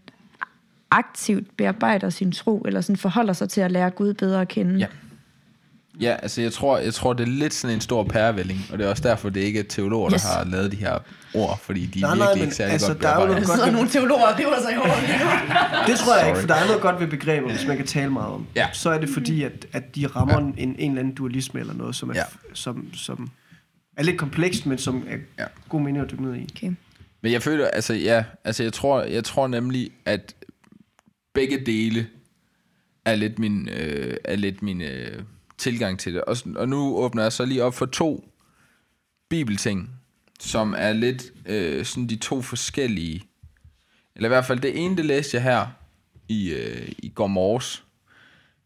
aktivt bearbejder sin tro, eller sådan forholder sig til at lære Gud bedre at kende.
Ja. Ja, altså jeg tror, jeg tror, det er lidt sådan en stor pærevælling, og det er også derfor, det ikke er teologer, der
Yes.
har lavet de her ord, fordi de er
Nej,
virkelig
nej, men
ikke særlig
altså,
godt
der er noget
Der sidder
Godt.
nogle teologer og river sig i håret.
Det tror jeg ikke,
Sorry.
for der er noget godt ved begreber, hvis man kan tale meget om.
Ja.
Så er det fordi, at, at de rammer en, en eller anden dualisme eller noget, som er,
Ja.
som, som er lidt komplekst, men som er
Ja.
god mening at dykke ned i.
Okay.
Men jeg føler, altså ja, altså jeg tror, jeg tror nemlig, at begge dele er lidt min, øh, er lidt min øh, tilgang til det. Og, og nu åbner jeg så lige op for to bibelting, som er lidt øh, sådan de to forskellige, eller i hvert fald det ene, det læste jeg her i, øh, i går morges,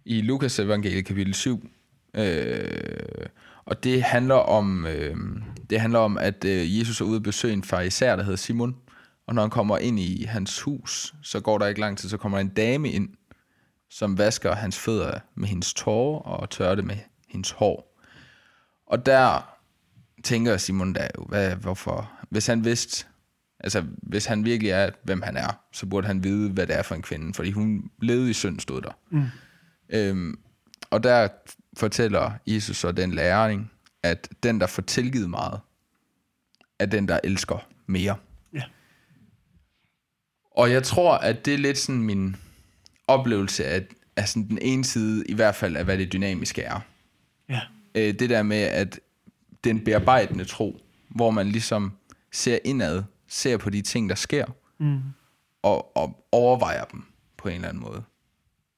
i Lukas evangeliet kapitel 7. Øh, og det handler om, øh, det handler om, at øh, Jesus er ude at besøge en farisæer, der hedder Simon. Og når han kommer ind i hans hus, så går der ikke lang tid, så kommer der en dame ind, som vasker hans fødder med hendes tårer og tørrer det med hendes hår. Og der tænker Simon da hvad, hvorfor? Hvis han vidste, altså hvis han virkelig er, hvem han er, så burde han vide, hvad det er for en kvinde, fordi hun levede i synd, stod der. Mm. Øhm, og der fortæller Jesus så den læring, at den, der får tilgivet meget, er den, der elsker mere.
Ja.
Og jeg tror, at det er lidt sådan min oplevelse af, af sådan den ene side, i hvert fald af, hvad det dynamiske er.
Ja.
Øh, det der med, at den bearbejdende tro, hvor man ligesom ser indad, ser på de ting, der sker,
Mm.
og, og overvejer dem på en eller anden måde.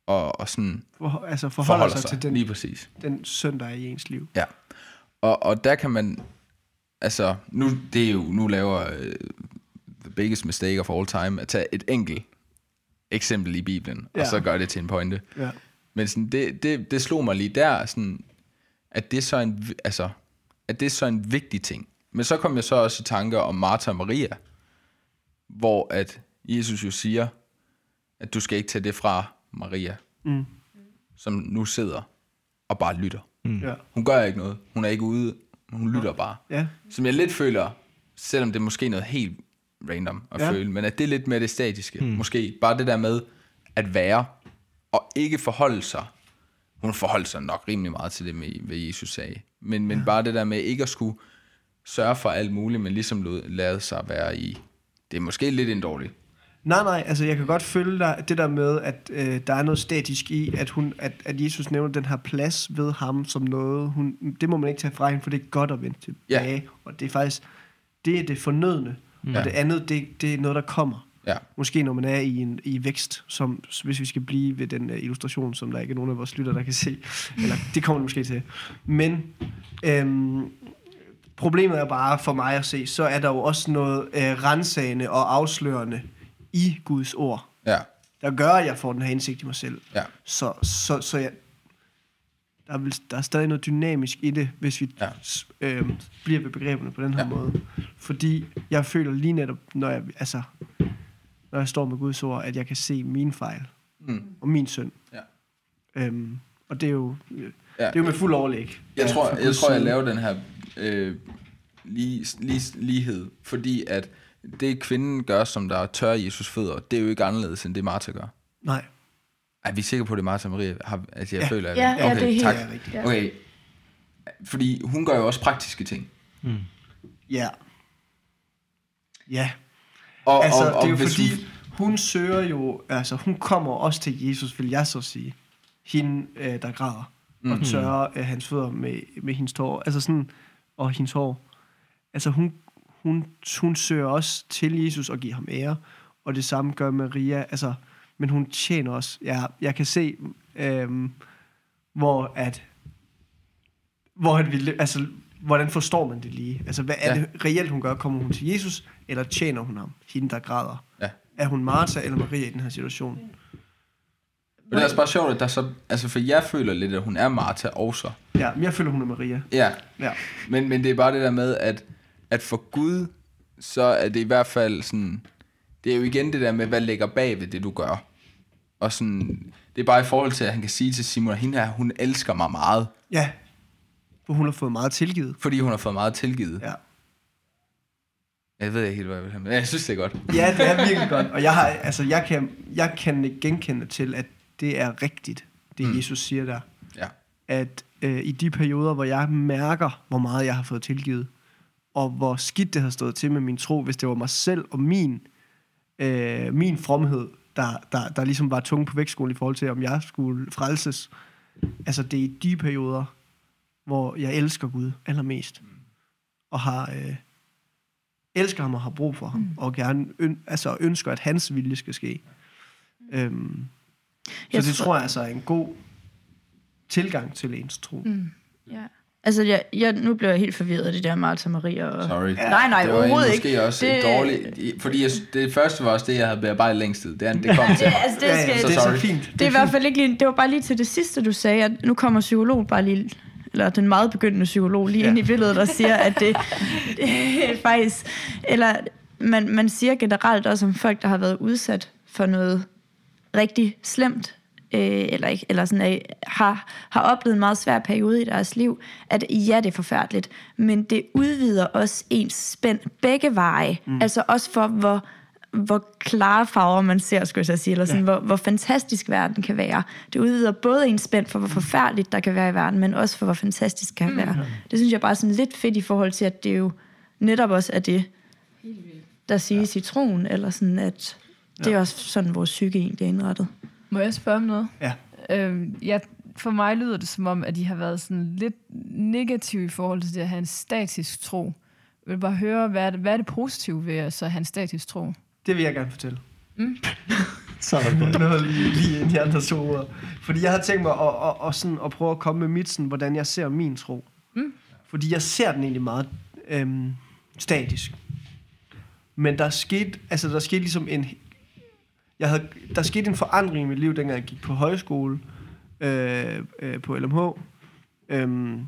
Og, og sådan
For, altså forholder,
forholder
sig, til den,
lige præcis.
den er i ens liv.
Ja. Og, og der kan man, altså, nu, det er jo, nu laver uh, the biggest mistake of all time, at tage et enkelt eksempel i Bibelen, ja. Og så gøre det til en pointe.
Ja.
Men sådan, det, det, det slog mig lige der, sådan, at det er så en, altså, at det er så en vigtig ting. Men så kom jeg så også i tanker om Martha og Maria, hvor at Jesus jo siger, at du skal ikke tage det fra Maria,
Mm.
som nu sidder og bare lytter.
Ja.
Hun gør ikke noget. Hun er ikke ude. Hun lytter bare.
Ja.
Som jeg lidt føler, selvom det er måske noget helt random at
Ja.
føle, men at det er lidt mere det statiske. Mm. Måske bare det der med at være, og ikke forholde sig. Hun forholdt sig nok rimelig meget til det, med, hvad Jesus sagde. Men, men ja. bare det der med ikke at skulle sørge for alt muligt, men ligesom lade sig være i. Det er måske lidt en dårlig.
Nej, nej, altså jeg kan godt følge dig, det der med, at øh, der er noget statisk i, at, hun, at, at Jesus nævner den her plads ved ham som noget, hun, det må man ikke tage fra hende, for det er godt at vende tilbage, ja. og det er faktisk, det er det fornødne, mm. og det andet, det, det er noget, der kommer.
Ja.
Måske når man er i en i vækst, som, hvis vi skal blive ved den uh, illustration, som der ikke er nogen af vores lytter, der kan se. Eller det kommer det måske til. Men øhm, problemet er bare for mig at se, så er der jo også noget øh, rensagende og afslørende i Guds ord,
Ja.
der gør, at jeg får den her indsigt i mig selv.
Ja.
Så, så, så jeg, der, er vel, der er stadig noget dynamisk i det, hvis vi
Ja.
øh, bliver ved begreberne på den her
Ja.
måde. Fordi jeg føler lige netop, når jeg, altså, når jeg står med Guds ord, at jeg kan se mine fejl
Mm.
og min synd.
Ja.
Øhm, og det er jo, det er jo med fuld overlæg.
Jeg
Ja,
tror, jeg,
Guds
tror, jeg laver den her øh, lige, lige, lighed, fordi at det kvinden gør, som der tør Jesus fødder, det er jo ikke anderledes, end det Martha gør.
Nej.
Er vi sikre på, at det er Martha og Maria? Har, altså, jeg
Ja.
føler, at
Ja, ja, det er helt
tak.
rigtigt.
Ja.
Okay. Fordi hun gør jo også praktiske ting.
Ja. Ja.
Og,
Altså,
og, og
det er jo fordi,
Hun,
hun søger jo, altså hun kommer også til Jesus, vil jeg så sige. Hende, øh, der græder, mm. og tørrer øh, hans fødder med, med hendes tår, altså sådan, og hendes hår. Altså hun, hun, hun søger også til Jesus og giver ham ære, og det samme gør Maria, altså, men hun tjener også, ja, jeg kan se, øhm, hvor at, hvor at vi, altså, hvordan forstår man det lige? Altså, hvad er
Ja.
ja. det reelt, hun gør? Kommer hun til Jesus, eller tjener hun ham, hende der græder?
ja.
Er hun Martha eller Maria i den her situation?
Men det er også bare sjovt, at der så... Altså, for jeg føler lidt, at hun er Martha også.
Ja, men jeg føler, hun er Maria.
Ja,
Ja.
Men, men det er bare det der med, at, at for Gud, så er det i hvert fald sådan... Det er jo igen det der med, hvad ligger bag ved det, du gør. Og sådan, det er bare i forhold til, at han kan sige til Simon, at hende her, hun elsker mig meget,
Ja. For hun har fået meget tilgivet.
fordi hun har fået meget tilgivet.
Ja.
Jeg ved ikke helt, hvad jeg vil have med. Jeg synes, det er godt.
Ja, det er virkelig godt. Og jeg, har, altså, jeg, kan, jeg kan genkende til, at det er rigtigt, det mm. Jesus siger der.
Ja.
At øh, i de perioder, hvor jeg mærker, hvor meget jeg har fået tilgivet, og hvor skidt det har stået til med min tro, hvis det var mig selv og min, øh, min fromhed, der, der, der ligesom var tunge på vægtskolen i forhold til, om jeg skulle frelses. Altså, det er i de perioder, hvor jeg elsker Gud allermest. Og har... Øh, elsker ham og har brug for ham, mm. og gerne øn, altså ønsker, at hans vilje skal ske. Øhm, så
Jeg
det
tror-
tror jeg altså er en god tilgang til ens tro. Mm.
Ja. Altså, jeg, jeg, nu blev jeg helt forvirret af det der Martha Maria. Og...
Sorry.
Nej, nej,
det var
overhovedet
måske
ikke.
også
Det-
det... dårligt, fordi jeg, det første var også det, jeg havde bearbejdet længst tid. Det, er, det kom til.
Ja, altså, det,
Ja,
skal,
ja,
så
det er så fint.
Det er i hvert fald ikke lige, det var bare lige til det sidste, du sagde, at nu kommer psykolog bare lige, eller den meget begyndende psykolog lige
Ja.
ind i billedet, der siger, at det, det er faktisk, eller man, man siger generelt også om folk, der har været udsat for noget rigtig slemt, øh, eller, ikke, eller sådan, øh, har, har oplevet en meget svær periode i deres liv, at ja, det er forfærdeligt, men det udvider også ens spænd begge veje. Mm. Altså også for, hvor, hvor klare farver man ser, skulle jeg sige, eller sådan, ja. hvor, hvor fantastisk verden kan være. Det udvider både ens spænd for, hvor forfærdeligt der kan være i verden, men også for, hvor fantastisk det kan være. Det synes jeg bare er sådan lidt fedt i forhold til, at det jo netop også er det, der siges i troen, eller sådan, at det er også sådan, vores psyke egentlig er indrettet.
Må jeg spørge om noget?
Ja.
Øhm, ja, for mig lyder det som om, at de har været sådan lidt negative i forhold til det at have en statisk tro. Jeg vil bare høre, hvad er det, hvad er det positive ved at så have en statisk tro?
Det vil jeg gerne fortælle.
Så er godt.
Noget lige, lige ind i andre to ord. Fordi jeg har tænkt mig at, at, at, sådan, at prøve at komme med mit, sådan, hvordan jeg ser min tro. Mm. Fordi jeg ser den egentlig meget øhm, statisk. Men der skete, altså der skete ligesom en, jeg havde, der skete en forandring i mit liv, dengang jeg gik på højskole, øh, øh, på LMH, øh,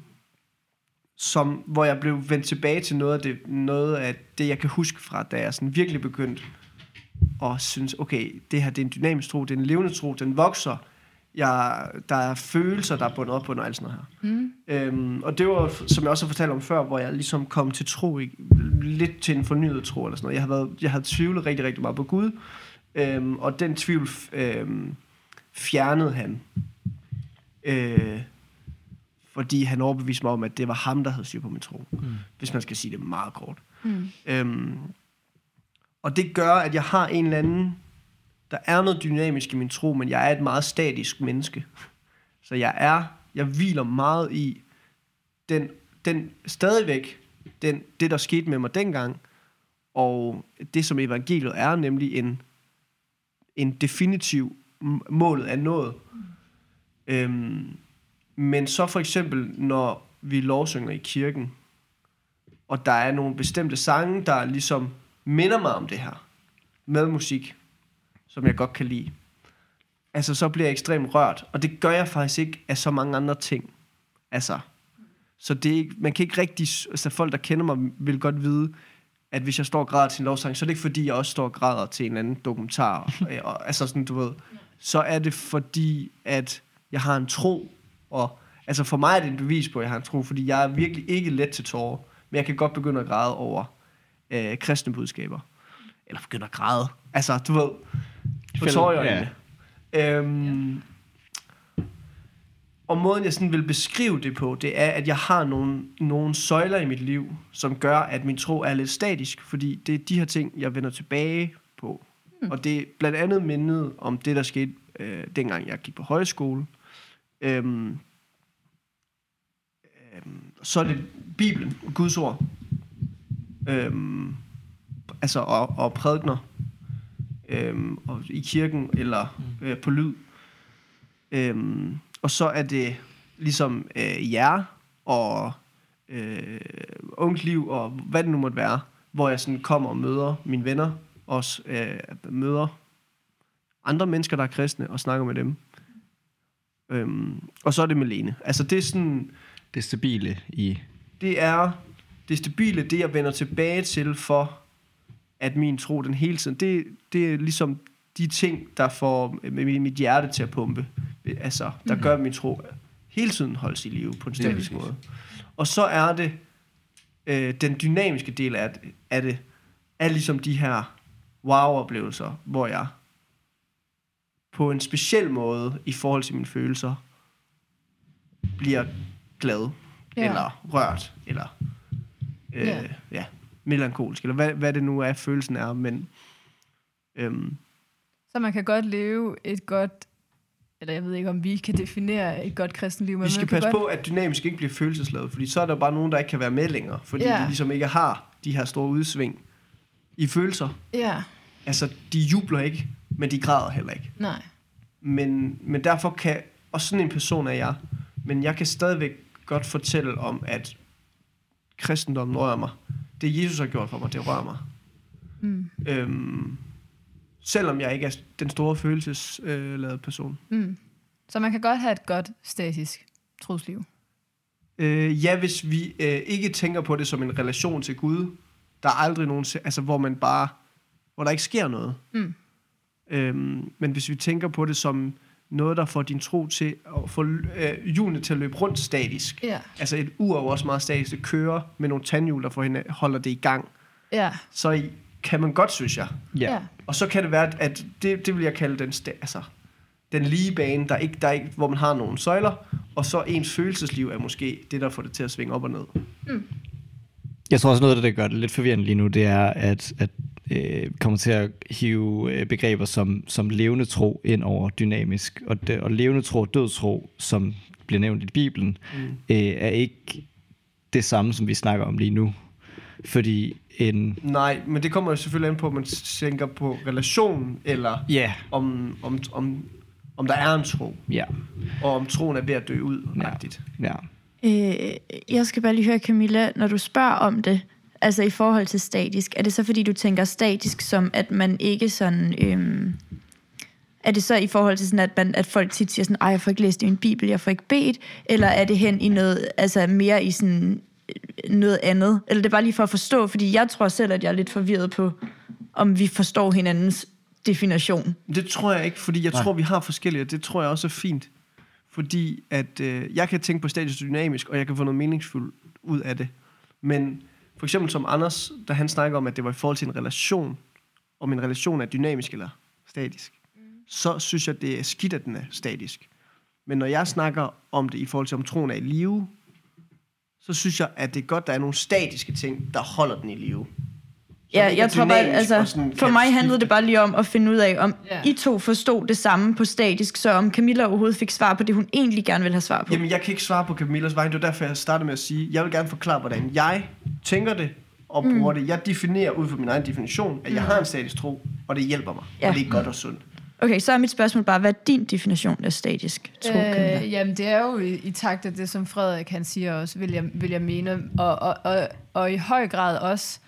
som, hvor jeg blev vendt tilbage til noget af, det, noget af det, jeg kan huske fra, da jeg sådan virkelig begyndte og synes, okay, det her det er en dynamisk tro, det er en levende tro, den vokser. Jeg, der er følelser, der er bundet op på og alt sådan noget her. Mm. Øhm, og det var, som jeg også har fortalt om før, hvor jeg ligesom kom til tro, i, lidt til en fornyet tro eller sådan noget. Jeg havde, været, jeg havde tvivlet rigtig, rigtig meget på Gud, øhm, og den tvivl øhm, fjernede han. Øh, fordi han overbeviste mig om, at det var ham, der havde styr på min tro. Mm. Hvis man skal sige det meget kort. Mm. Øhm, og det gør, at jeg har en eller anden... Der er noget dynamisk i min tro, men jeg er et meget statisk menneske. Så jeg er... Jeg hviler meget i den, den stadigvæk, den, det der skete med mig dengang, og det som evangeliet er, nemlig en, en definitiv målet er nået. Øhm, men så for eksempel, når vi lovsynger i kirken, og der er nogle bestemte sange, der ligesom minder mig om det her, med musik, som jeg godt kan lide, altså så bliver jeg ekstremt rørt, og det gør jeg faktisk ikke af så mange andre ting. Altså, så det er ikke, man kan ikke rigtig, altså folk, der kender mig, vil godt vide, at hvis jeg står og græder til en lovsang, så er det ikke fordi, jeg også står og græder til en anden dokumentar. og, og, altså sådan, du ved, så er det fordi, at jeg har en tro, og altså for mig er det et bevis på, at jeg har en tro, fordi jeg er virkelig ikke let til tårer, men jeg kan godt begynde at græde over øh, kristne budskaber. Eller begynde at græde. Altså, du ved, på tårer øjnene. Øhm, og måden, jeg sådan vil beskrive det på, det er, at jeg har nogle, nogle søjler i mit liv, som gør, at min tro er lidt statisk, fordi det er de her ting, jeg vender tilbage på. Mm. Og det er blandt andet mindet om det, der skete, øh, dengang jeg gik på højskole. Øhm, øhm, så er det Bibelen, Guds ord. Øhm, altså, og, og prædikner. Øhm, og i kirken, eller øh, på lyd. Øhm, og så er det ligesom øh, jer og øh, ungt liv og hvad det nu måtte være, hvor jeg sådan kommer og møder mine venner, også øh, møder andre mennesker, der er kristne, og snakker med dem. Øhm, og så er det Melene. Altså det er sådan,
Det stabile i...
det er det stabile, det jeg vender tilbage til for, at min tro den hele tiden, det, det er ligesom de ting, der får mit, mit hjerte til at pumpe, altså, der
Mhm.
gør at min tro hele tiden holdes i live på en statisk måde. Og så er det øh, den dynamiske del af, det- af det, er ligesom de her wow-oplevelser, hvor jeg på en speciel måde i forhold til mine følelser bliver glad,
Ja.
eller rørt, eller øh,
Ja.
ja. ja, melankolsk, eller hvad, hvad det nu er, følelsen er, men øhm,
Så man kan godt leve et godt, eller jeg ved ikke, om vi kan definere et godt kristenliv, men
vi skal passe
godt,
på, at dynamisk ikke bliver følelsesladet, fordi så er der bare nogen, der ikke kan være med længere, fordi
ja.
de ligesom ikke har de her store udsving i følelser.
Ja,
Altså, de jubler ikke, men de græder heller ikke.
nej.
Men, men derfor kan, og sådan en person er jeg, men jeg kan stadigvæk godt fortælle om, at kristendommen rører mig. Det Jesus har gjort for mig, det rører mig.
Mm.
Øhm, selvom jeg ikke er den store følelsesladede person.
Mm. Så man kan godt have et godt statisk trosliv.
Øh, ja, hvis vi øh, ikke tænker på det som en relation til Gud, der er aldrig nogen, altså hvor man bare, hvor der ikke sker noget.
Mm.
Øhm, men hvis vi tænker på det som noget, der får din tro til at få øh, hjulene til at løbe rundt statisk.
Ja,
Altså et ur er også meget statisk. Det kører med nogle tandhjul, der får hende, holder det i gang.
ja,
Så i, kan man godt, synes jeg.
Ja.
Og så kan det være, at det, det vil jeg kalde den, sta- altså, den lige bane, der ikke, der ikke, hvor man har nogle søjler, og så ens følelsesliv er måske det, der får det til at svinge op og ned.
Jeg tror også noget af det, der gør det lidt forvirrende lige nu, det er, at, at øh, kommer til at hive øh, begreber som, som levende tro ind over dynamisk. Og, det, og levende tro og død tro, som bliver nævnt i Bibelen, mm. øh, er ikke det samme, som vi snakker om lige nu. Fordi en...
Nej, men det kommer jo selvfølgelig an på, om man tænker på relationen, eller
Ja,
om, om, om, om der er en tro,
ja,
og om troen er ved at dø ud.
Ja.
rigtigt.
ja.
Øh, jeg skal bare lige høre, Camilla, når du spørger om det, altså i forhold til statisk, er det så fordi, du tænker statisk som, at man ikke sådan... Øhm, er det så i forhold til sådan, at, man, at folk tit siger sådan, ej, jeg får ikke læst i min bibel, jeg får ikke bedt, eller er det hen i noget, altså mere i sådan øh, noget andet? Eller det er bare lige for at forstå, fordi jeg tror selv, at jeg er lidt forvirret på, om vi forstår hinandens definition.
Det tror jeg ikke, fordi jeg
Nej.
tror, vi har forskellige, og det tror jeg også er fint. Fordi at øh, jeg kan tænke på statisk dynamisk, og jeg kan få noget meningsfuldt ud af det. Men for eksempel som Anders, da han snakker om, at det var i forhold til en relation, om en relation er dynamisk eller statisk, så synes jeg, det er skidt, at den er statisk. Men når jeg snakker om det i forhold til, om troen er i live, så synes jeg, at det er godt, der er nogle statiske ting, der holder den i live.
Ja,
ikke er
jeg tror bare, altså,
sådan
for mig handlede det bare lige om at finde ud af, om
Ja.
I to forstod det samme på statisk, så om Camilla overhovedet fik svar på det, hun egentlig gerne ville have svar på.
Jamen, jeg kan ikke svare på Camillas vej. Det var derfor, jeg startede med at sige, jeg vil gerne forklare, hvordan jeg tænker det og bruger mm. det. Jeg definerer ud fra min egen definition, at jeg har en statisk tro, og det hjælper mig.
Ja.
Ja. Og det er godt og sundt.
Okay, så er mit spørgsmål bare, hvad er din definition af statisk tro, øh,
jamen, det er jo i, i takt af det, som Frederik han siger også, vil jeg, vil jeg mene. Og, og, og, og i høj grad også,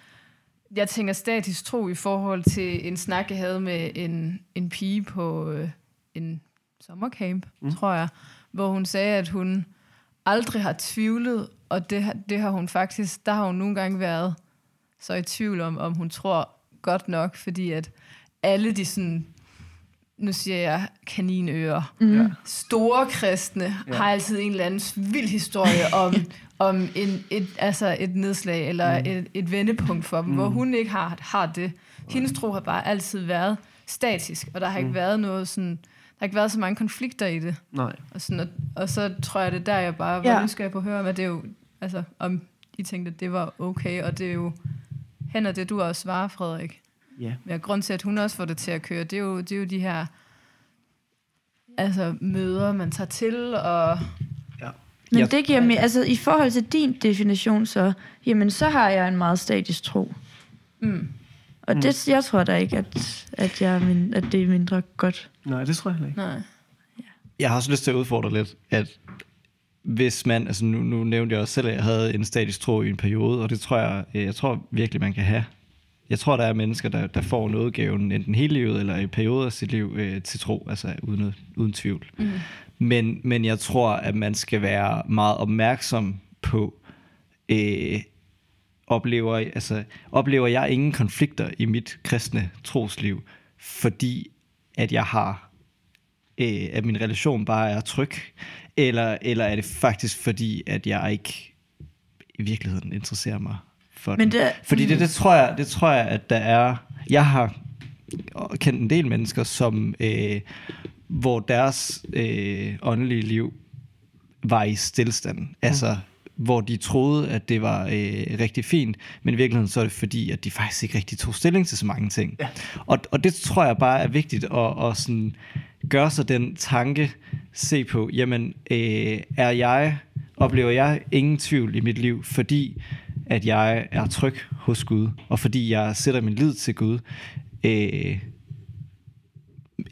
jeg tænker statisk tro i forhold til en snak, jeg havde med en, en pige på øh, en sommercamp, mm. tror jeg, hvor hun sagde, at hun aldrig har tvivlet, og det, har- det har hun faktisk, der har hun nogle gange været så i tvivl om, om hun tror godt nok, fordi at alle de sådan, nu siger jeg kaninører,
Mm.
Store kristne ja. Har altid en eller anden vild historie om, om en, et, altså et nedslag eller mm. et, et vendepunkt for dem, mm. hvor hun ikke har, har det. Hendes tro har bare altid været statisk, og der har ikke
Mm.
været noget sådan, der har ikke været så mange konflikter i det.
Nej.
Og, sådan, og, og så tror jeg, det er der, jeg bare var
Ja.
ja. nysgerrig på at høre om, at det er jo, altså, om I tænkte, at det var okay, og det er jo hen og det, du også svarer, Frederik.
Ja.
Men grund til, at hun også får det til at køre, det er jo, det er jo de her altså, møder, man tager til, og
Men
Jeg-
det giver mig, altså i forhold til din definition så, jamen så har jeg en meget statisk tro.
mm,
Og det, jeg tror da ikke, at, at, jeg min, at det er mindre godt.
Nej, det tror jeg heller ikke.
nej.
Jeg har også lyst til at udfordre lidt, at hvis man, altså nu, nu nævnte jeg også selv, at jeg havde en statisk tro i en periode, og det tror jeg, jeg tror virkelig, man kan have. Jeg tror, der er mennesker, der, der får nådegaven enten hele livet eller i perioder af sit liv øh, til tro, altså uden, uden tvivl.
Mm.
Men, men jeg tror, at man skal være meget opmærksom på, øh, oplever, altså, oplever jeg ingen konflikter i mit kristne trosliv, fordi at jeg har, øh, at min relation bare er tryg, eller, eller er det faktisk fordi, at jeg ikke i virkeligheden interesserer mig for
Men
den?
det-
Fordi det, det, tror jeg, det tror jeg, at der er, jeg har kendt en del mennesker, som, øh, hvor deres øh, åndelige liv var i stillstand. Altså, hvor de troede, at det var øh, rigtig fint, men i virkeligheden så er det fordi, at de faktisk ikke rigtig tog stilling til så mange ting.
Ja.
Og, og det tror jeg bare er vigtigt at, at sådan gøre sig den tanke, se på, jamen, øh, er jeg, oplever jeg ingen tvivl i mit liv, fordi at jeg er tryg hos Gud, og fordi jeg sætter min lid til Gud, øh,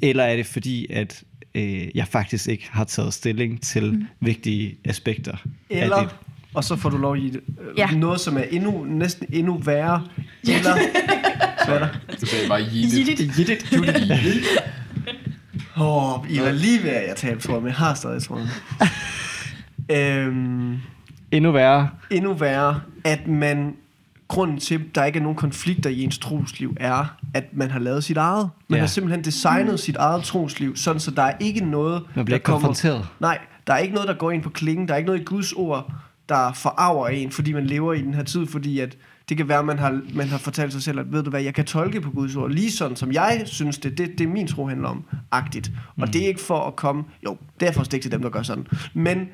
eller er det fordi, at øh, jeg faktisk ikke har taget stilling til mm. vigtige aspekter af
Eller,
det?
og så får du lov det, øh,
Ja.
noget, som er endnu, næsten endnu værre. Eller, hvad er der?
Du sagde bare Jidit.
Jidit.
Åh, oh, I var lige ved, at jeg talte, tror jeg, men jeg har stadig tråden. øhm,
Endnu værre.
endnu værre, at man, grunden til, at der ikke er nogen konflikter i ens trosliv, er, at man har lavet sit eget. Man
Ja.
har simpelthen designet sit eget trosliv, sådan så der er ikke noget,
Man bliver
der kommer,
konfronteret.
Nej, der er ikke noget, der går ind på klingen. Der er ikke noget i Guds ord, der forarver en, fordi man lever i den her tid, fordi at det kan være, at man har, man har fortalt sig selv, at ved du hvad, jeg kan tolke på Guds ord, lige sådan som jeg synes det, det, det er min tro handler om, agtigt. Og
Mm.
det er ikke for at komme, jo, det er for at stikke til dem, der gør sådan. Men,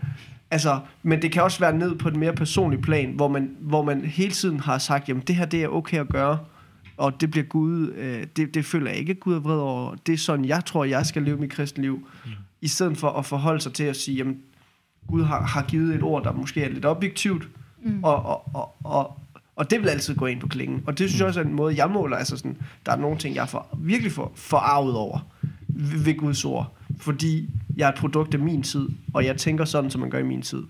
altså, men det kan også være ned på et mere personligt plan, hvor man, hvor man hele tiden har sagt, jamen det her, det er okay at gøre, og det bliver Gud, øh, det, det føler jeg ikke, Gud er vred over. Det er sådan, jeg tror, jeg skal leve mit kristne liv. Mm. I stedet for at forholde sig til at sige, jamen, Gud har, har givet et ord, der måske er lidt objektivt, mm. og, og, og, og, og det vil altid gå ind på klingen. Og det synes jeg også er en måde, jeg måler. Altså sådan, der er nogle ting, jeg er for, virkelig for, forarvet over ved, ved Guds ord. Fordi jeg er et produkt af min tid, og jeg tænker sådan, som man gør i min tid.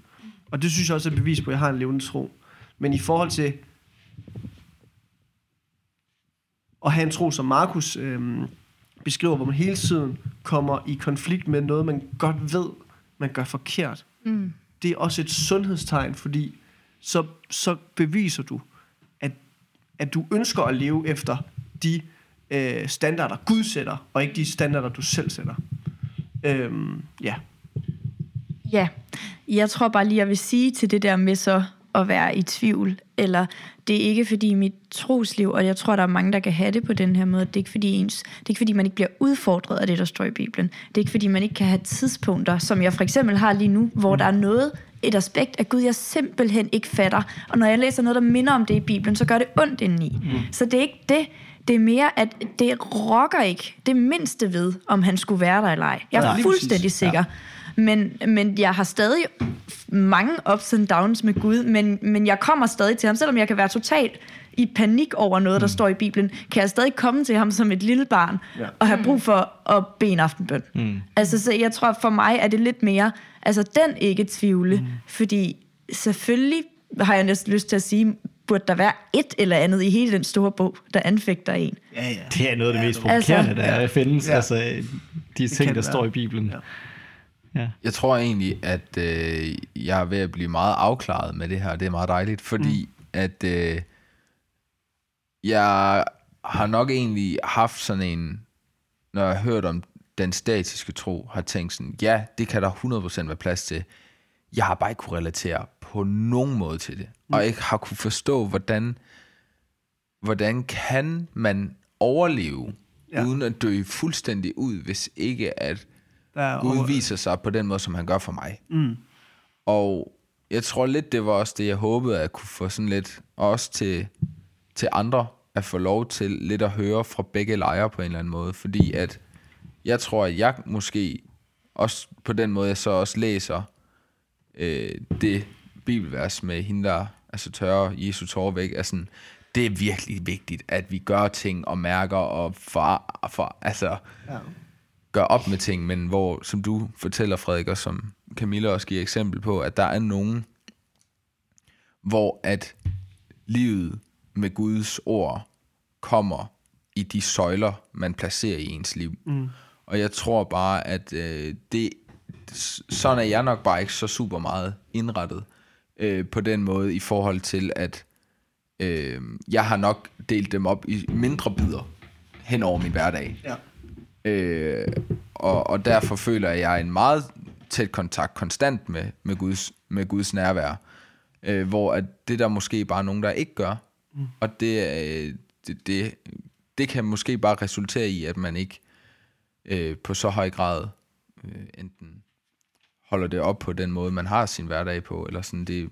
Og det synes jeg også er et bevis på, at jeg har en levende tro. Men i forhold til at have en tro, som Markus øhm, beskriver, hvor man hele tiden kommer i konflikt med noget, man godt ved, man gør forkert.
Mm.
Det er også et sundhedstegn, fordi så, så beviser du, at, at du ønsker at leve efter de øh, standarder, Gud sætter, og ikke de standarder, du selv sætter. Øhm, ja.
Ja, jeg tror bare lige, jeg vil sige til det der med så at være i tvivl, eller det er ikke fordi mit trosliv, og jeg tror, der er mange, der kan have det på den her måde, det er ikke fordi, ens, det er ikke fordi man ikke bliver udfordret af det, der står i Bibelen. Det er ikke fordi, man ikke kan have tidspunkter, som jeg for eksempel har lige nu, hvor der er noget, et aspekt af Gud, jeg simpelthen ikke fatter. Og når jeg læser noget, der minder om det i Bibelen, så gør det ondt indeni. Mm. Så det er ikke det. Det er mere, at det rokker ikke det mindste ved, om han skulle være der eller ej. Jeg er
lige
fuldstændig
præcis.
sikker. Men, men jeg har stadig mange ups and downs med Gud, men, men jeg kommer stadig til ham, selvom jeg kan være totalt i panik over noget, der står i Bibelen, kan jeg stadig komme til ham som et lille barn,
Ja.
og have brug for at bede en aftenbøn. Mm. Altså, så jeg tror, for mig er det lidt mere, altså den ikke tvivle, mm. fordi selvfølgelig har jeg næsten lyst til at sige, burde der være et eller andet i hele den store bog, der anfægter en.
Ja, ja.
Det er noget af det mest
Altså-
provokerende, der
Ja.
findes.
Ja.
Altså, de ting, der
det
står
være.
i Bibelen.
Ja.
Ja.
Jeg tror egentlig, at øh, jeg er ved at blive meget afklaret med det her. Det er meget dejligt, fordi mm. at øh, jeg har nok egentlig haft sådan en, når jeg har hørt om den statiske tro, har tænkt sådan, ja, det kan der 100% være plads til. Jeg har bare ikke kunne relatere på nogen måde til det. Mm. Og ikke har kunne forstå, hvordan, hvordan kan man overleve,
Ja.
uden at dø fuldstændig ud, hvis ikke at
Der er
Gud
over-
viser sig på den måde, som han gør for mig.
Mm.
Og jeg tror lidt, det var også det, jeg håbede at kunne få sådan lidt, og også til, til andre, at få lov til lidt at høre fra begge lejre på en eller anden måde. Fordi at jeg tror, at jeg måske også på den måde, jeg så også læser øh, det bibelvers med hende, der altså tørrer Jesu tårer væk, er sådan, det er virkelig vigtigt, at vi gør ting og mærker og for, for altså,
Ja.
gør op med ting, men hvor, som du fortæller, Frederik, og som Camilla også giver eksempel på, at der er nogen, hvor at livet med Guds ord kommer i de søjler, man placerer i ens liv. Mm. Og jeg tror bare, at øh, det, sådan er jeg nok bare ikke så super meget indrettet øh, på den måde i forhold til, at øh, jeg har nok delt dem op i mindre bidder hen over min hverdag.
Ja.
Øh, og, og derfor føler jeg, at jeg er en meget tæt kontakt konstant med, med, Guds, med Guds nærvær. Øh, hvor at det der måske bare er nogen, der ikke gør. Mm. Og det, øh, det, det, det kan måske bare resultere i, at man ikke øh, på så høj grad øh, enten holder det op på den måde, man har sin hverdag på, eller sådan det,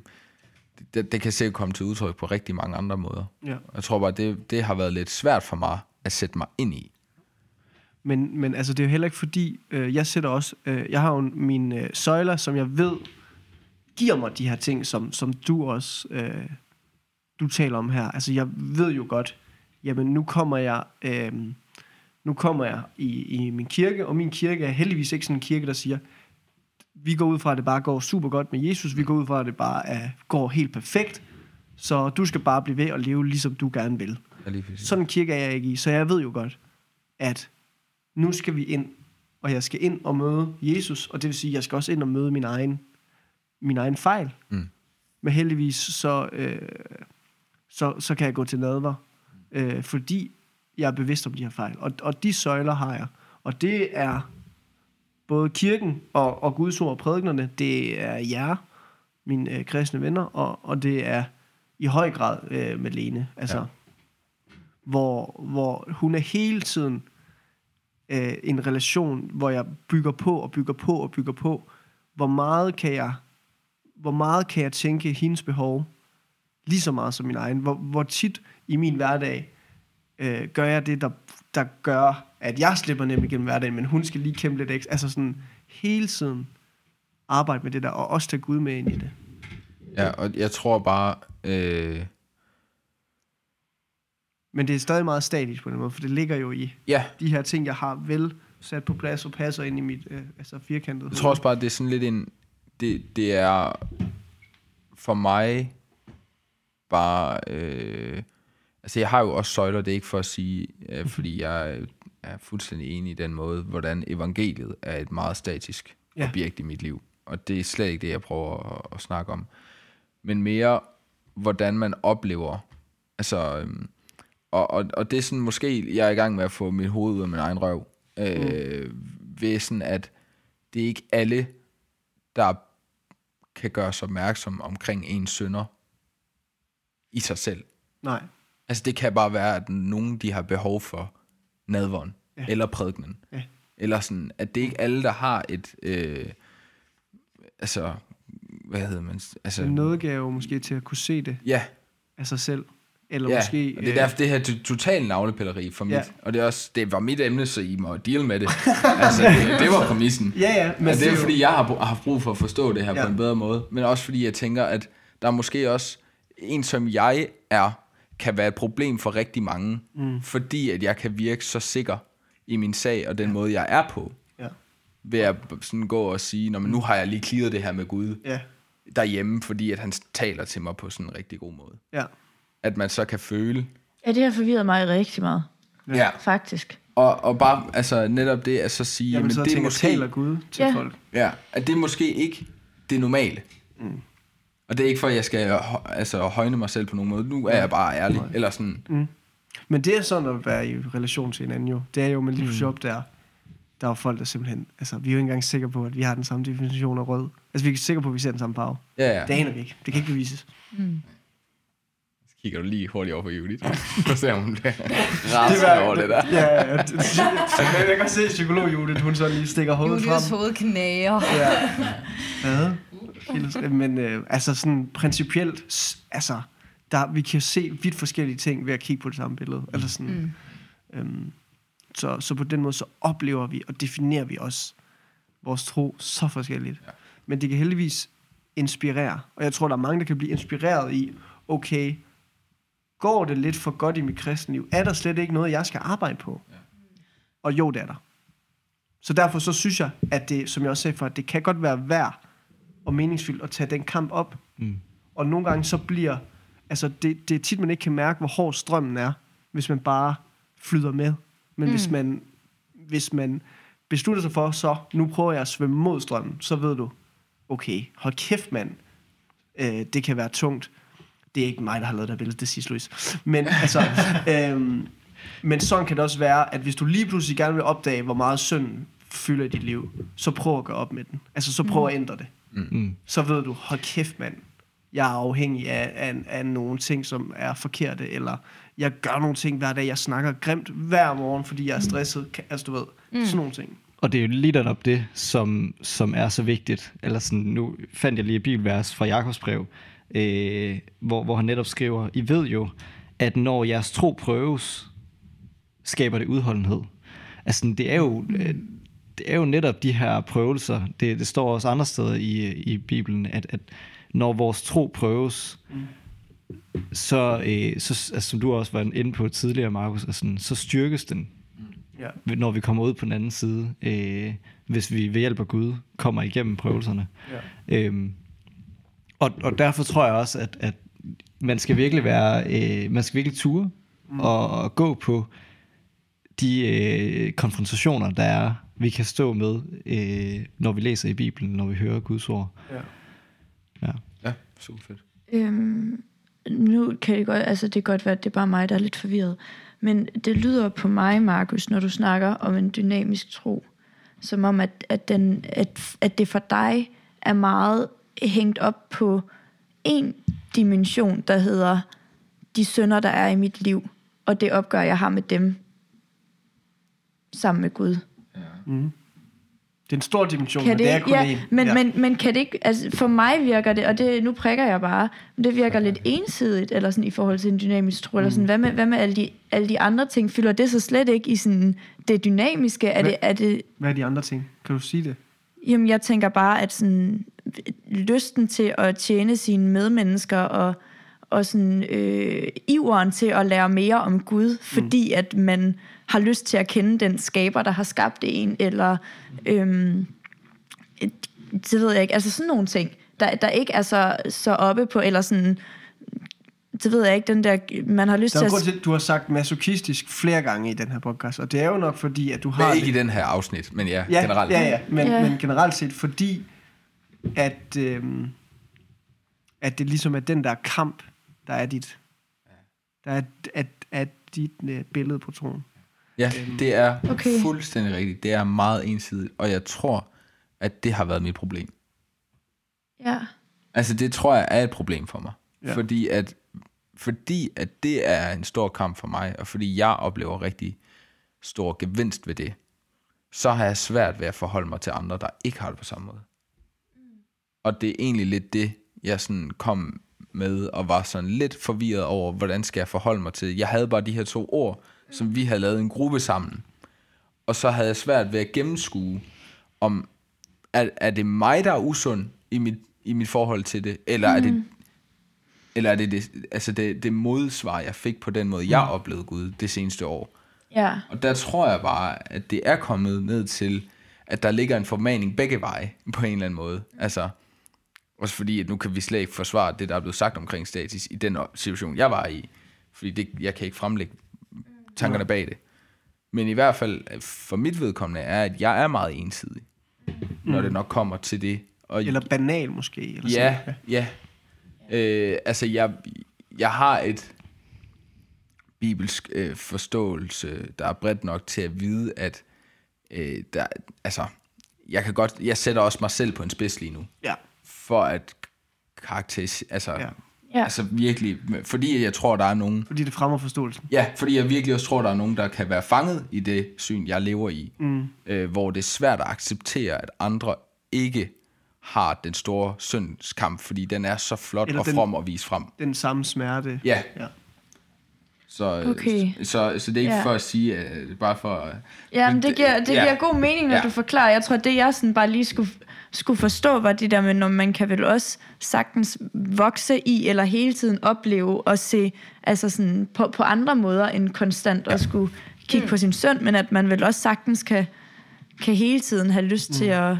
det, det kan sikkert komme til udtryk på rigtig mange andre måder.
Ja.
Jeg tror bare, det, det har været lidt svært for mig at sætte mig ind i.
Men, men altså, det er jo heller ikke fordi, øh, jeg sætter også, øh, jeg har jo mine øh, søjler, som jeg ved, giver mig de her ting, som, som du også, øh, du taler om her. Altså, jeg ved jo godt, jamen nu kommer jeg, øh, nu kommer jeg i, i min kirke, og min kirke er heldigvis ikke sådan en kirke, der siger, vi går ud fra, at det bare går super godt med Jesus, vi går ud fra, at det bare er, går helt perfekt, så du skal bare blive ved at leve, ligesom du gerne vil.
Ja, lige præcis.
Sådan kirke er jeg ikke i, så jeg ved jo godt, at nu skal vi ind, og jeg skal ind og møde Jesus, og det vil sige, at jeg skal også ind og møde min egen, min egen fejl.
Mm.
Men heldigvis, så, øh, så, så kan jeg gå til nadver, øh, fordi jeg er bevidst om de her fejl. Og, og de søjler har jeg. Og det er både kirken og, og Guds ord og prædiknerne, det er jer, mine øh, kristne venner, og, og det er i høj grad øh, med Lene. Altså,
ja.
hvor, hvor hun er hele tiden øh, en relation, hvor jeg bygger på og bygger på og bygger på. Hvor meget kan jeg, hvor meget kan jeg tænke hendes behov lige så meget som min egen? Hvor, hvor tit i min hverdag øh, gør jeg det, der, der gør, at jeg slipper nemt igennem hverdagen, men hun skal lige kæmpe lidt ekstra. Altså sådan hele tiden arbejde med det der, og også tage Gud med ind i det.
Ja, og jeg tror bare, øh,
Men det er stadig meget statisk på den måde, for det ligger jo i
ja,
de her ting, jeg har vel sat på plads og passer ind i mit øh, altså firkantede
jeg tror også bare, det er sådan lidt en, det, det er for mig bare, øh, altså jeg har jo også søjler, det er ikke for at sige, øh, fordi jeg er fuldstændig enig i den måde, hvordan evangeliet er et meget statisk
Ja.
objekt i mit liv. Og det er slet ikke det, jeg prøver at, at snakke om. Men mere, hvordan man oplever, altså, øhm, og, og, og det er sådan, måske jeg er i gang med at få mit hoved ud af min egen røv, øh, ved sådan, at det er ikke alle, der kan gøre sig opmærksom omkring ens sønder i sig selv.
Nej,
Altså det kan bare være, at nogen de har behov for nadvånd,
Ja.
ja. eller prædiknen.
Ja.
Eller sådan, at det ikke alle, der har et, øh, altså, hvad hedder man? Altså,
en nådegave måske til at kunne se det
ja,
af sig selv. Eller
ja.
måske... øh,
og det er derfor, det her to- total navlepilleri for
Ja.
mit, og det er også, det var mit emne, så I må deal med det. altså, det, det var præmissen.
Ja, ja, men
Men det er fordi, jeg har, har brug for at forstå det her
Ja.
ja. på en bedre måde. Men også fordi, jeg tænker, at der er måske også en, som jeg er, kan være et problem for rigtig mange. Mm. Fordi at jeg kan virke så sikker i min sag og den ja. måde, jeg er på.
Ja,
Ved at sådan gå og sige, Nå, men nu har jeg lige clearet det her med Gud
ja,
derhjemme, fordi at han taler til mig på sådan en rigtig god måde.
ja.
At man så kan føle.
Ja, det har forvirret mig rigtig meget,
Ja.
faktisk.
Og, og bare altså, netop det at så sige,
Jamen,
jamen,
så
det er måske...
taler Gud til
Ja.
folk.
Ja, at det er måske ikke det normale. Mm. Og det er ikke for, at jeg skal altså, højne mig selv på nogen måde. Nu er jeg bare ærlig.
Nej.
Eller sådan,
Men det er sådan at være i relation til hinanden jo. Det er jo, men lige pludselig op der, der er folk, der simpelthen... Altså, vi er jo ikke engang sikre på, at vi har den samme definition af rød. Altså, vi er sikre på, at vi ser den samme farve.
ja, ja.
Det aner vi ikke. Det kan ikke bevises.
Så kigger du lige hurtigt over på Judith. Så ser hun det. Rasende over det der.
Ja, ja, Jeg kan se psykolog Judith, hun så lige stikker hovedet frem.
Julius hoved knager.
Ja. Hvad? Helt- Men øh, altså sådan principielt, altså, der, vi kan se vidt forskellige ting ved at kigge på det samme billede. Altså sådan, mm. øhm, så, så på den måde, så oplever vi og definerer vi også vores tro så forskelligt. Ja. Men det kan heldigvis inspirere. Og jeg tror, der er mange, der kan blive inspireret i, okay, går det lidt for godt i mit kristenliv? Er der slet ikke noget, jeg skal arbejde på? Ja. Og jo, det er der. Så derfor så synes jeg, at det, som jeg også sagde før, at det kan godt være værd og meningsfyldt at tage den kamp op.
Mm.
Og nogle gange så bliver, altså det, det er tit, man ikke kan mærke, hvor hård strømmen er, hvis man bare flyder med. Men mm. hvis, man, hvis man beslutter sig for, så nu prøver jeg at svømme mod strømmen, så ved du, okay, hold kæft mand, øh, det kan være tungt. Det er ikke mig, der har lavet det billede, det siger Louise. Men altså, øhm, Men sådan kan det også være, at hvis du lige pludselig gerne vil opdage, hvor meget synd fylder i dit liv, så prøv at gøre op med den. Altså, så prøv at ændre det.
Mm.
Så ved du, hold kæft, mand. Jeg er afhængig af, af, af nogle ting, som er forkerte, eller jeg gør nogle ting hver dag. Jeg snakker grimt hver morgen, fordi jeg er stresset. Ka- Altså, du ved, mm. sådan nogle ting.
Og det er jo lige netop det, som, som er så vigtigt. Eller sådan, nu fandt jeg lige et bibelvers fra Jakobs brev, øh, hvor, hvor han netop skriver, I ved jo, at når jeres tro prøves, skaber det udholdenhed. Altså, det er jo, øh, det er jo netop de her prøvelser. Det, det står også andre steder i, i Bibelen, at, at når vores tro prøves, så, øh, så altså, som du også var inde på tidligere, Markus, altså, så styrkes den
Ja.
når vi kommer ud på den anden side, øh, hvis vi ved hjælp af Gud kommer igennem prøvelserne.
Ja.
Øhm, og, og derfor tror jeg også, at, at man skal virkelig være, øh, man skal virkelig ture mm. og, og gå på de øh, konfrontationer, der er, vi kan stå med, øh, når vi læser i Bibelen, når vi hører Guds ord.
Ja.
Ja.
Ja, super fedt.
Øhm, nu kan det godt, altså det kan godt være, at det er bare mig, der er lidt forvirret. Men det lyder på mig, Markus, når du snakker om en dynamisk tro, som om, at, at, den, at, at det for dig er meget hængt op på en dimension, der hedder de synder, der er i mit liv, og det opgør, jeg har med dem sammen med Gud.
Det er en stor dimension,
Kan
men det,
det,
er kun
ja,
én.
men,
ja.
men, men kan det ikke, altså for mig virker det, og det, nu prikker jeg bare, men det virker lidt ensidigt, eller sådan i forhold til en dynamisk tro, eller
Mm.
sådan, hvad med, hvad med alle, de, alle de andre ting, fylder det så slet ikke i sådan det dynamiske? Er
Hvad?
det, er det,
Hvad er de andre ting? Kan du sige det?
jamen jeg tænker bare, at sådan, lysten til at tjene sine medmennesker, og, og sådan, øh, iveren til at lære mere om Gud, fordi
Mm.
at man har lyst til at kende den skaber, der har skabt en, eller øhm, et- det ved jeg ikke, altså sådan nogle ting, der, der ikke er så, så oppe på, eller sådan, det ved jeg ikke, den der, man har lyst
Der er
til at...
til, du har sagt masochistisk flere gange i den her podcast, og det er jo nok fordi, at du har...
Men ikke i
det-
den her afsnit, men ja,
ja,
generelt.
Ja, ja, men,
Ja.
men generelt set, fordi at, øhm, at det ligesom er den der kamp, der er dit, der er, at, at dit øh, billede på troen.
Ja, det er
Okay.
fuldstændig rigtigt. Det er meget ensidigt, og jeg tror, at det har været mit problem.
Ja,
Altså, det tror jeg er et problem for mig.
Ja.
Ja. Fordi, at, fordi at det er en stor kamp for mig, og fordi jeg oplever rigtig stor gevinst ved det, så har jeg svært ved at forholde mig til andre, der ikke har det på samme måde. Og det er egentlig lidt det, jeg sådan kom med, og var sådan lidt forvirret over, hvordan skal jeg forholde mig til. Jeg havde bare de her to ord, som vi havde lavet en gruppe sammen. Og så havde jeg svært ved at gennemskue, om er, er det mig, der er usund i mit, i mit forhold til det, eller mm. er det eller er det det, altså det, det modsvar, jeg fik på den måde, jeg oplevede Gud det seneste år.
ja,
Og der tror jeg bare, at det er kommet ned til, at der ligger en formaning begge veje, på en eller anden måde. Altså, også fordi, at nu kan vi slet ikke forsvare det, der er blevet sagt omkring status i den situation, jeg var i. Fordi det, jeg kan ikke fremlægge tankerne bag det. Men i hvert fald, for mit vedkommende, er, at jeg er meget ensidig, når det nok kommer til det. Og
Eller banal måske. Eller
Ja,
sådan.
ja. Øh, altså, jeg, jeg har et bibelsk øh, forståelse, der er bredt nok til at vide, at øh, der, altså, jeg kan godt, jeg sætter også mig selv på en spids lige nu,
ja.
for at karakterisere, altså,
Ja.
Ja. altså virkelig, fordi jeg tror, der er nogen,
Fordi det fremmer forståelsen.
ja, fordi jeg virkelig også tror, der er nogen, der kan være fanget i det syn, jeg lever i, mm. øh, hvor det er svært at acceptere, at andre ikke har den store syndskamp, fordi den er så flot
Eller
og
den-
from at vise frem.
Den samme smerte.
Ja,
ja.
Så,
Okay.
så, så det er ikke
Ja.
ja. for at sige, er bare for... at-
Ja, men det giver, det
ja.
giver god mening, når
Ja.
du forklarer. Jeg tror, det jeg sådan bare lige skulle, skulle forstå, var det der med, når man kan vel også sagtens vokse i, eller hele tiden opleve og se altså sådan på, på andre måder end konstant at skulle kigge på sin søn, men at man vel også sagtens kan, kan hele tiden have lyst til at...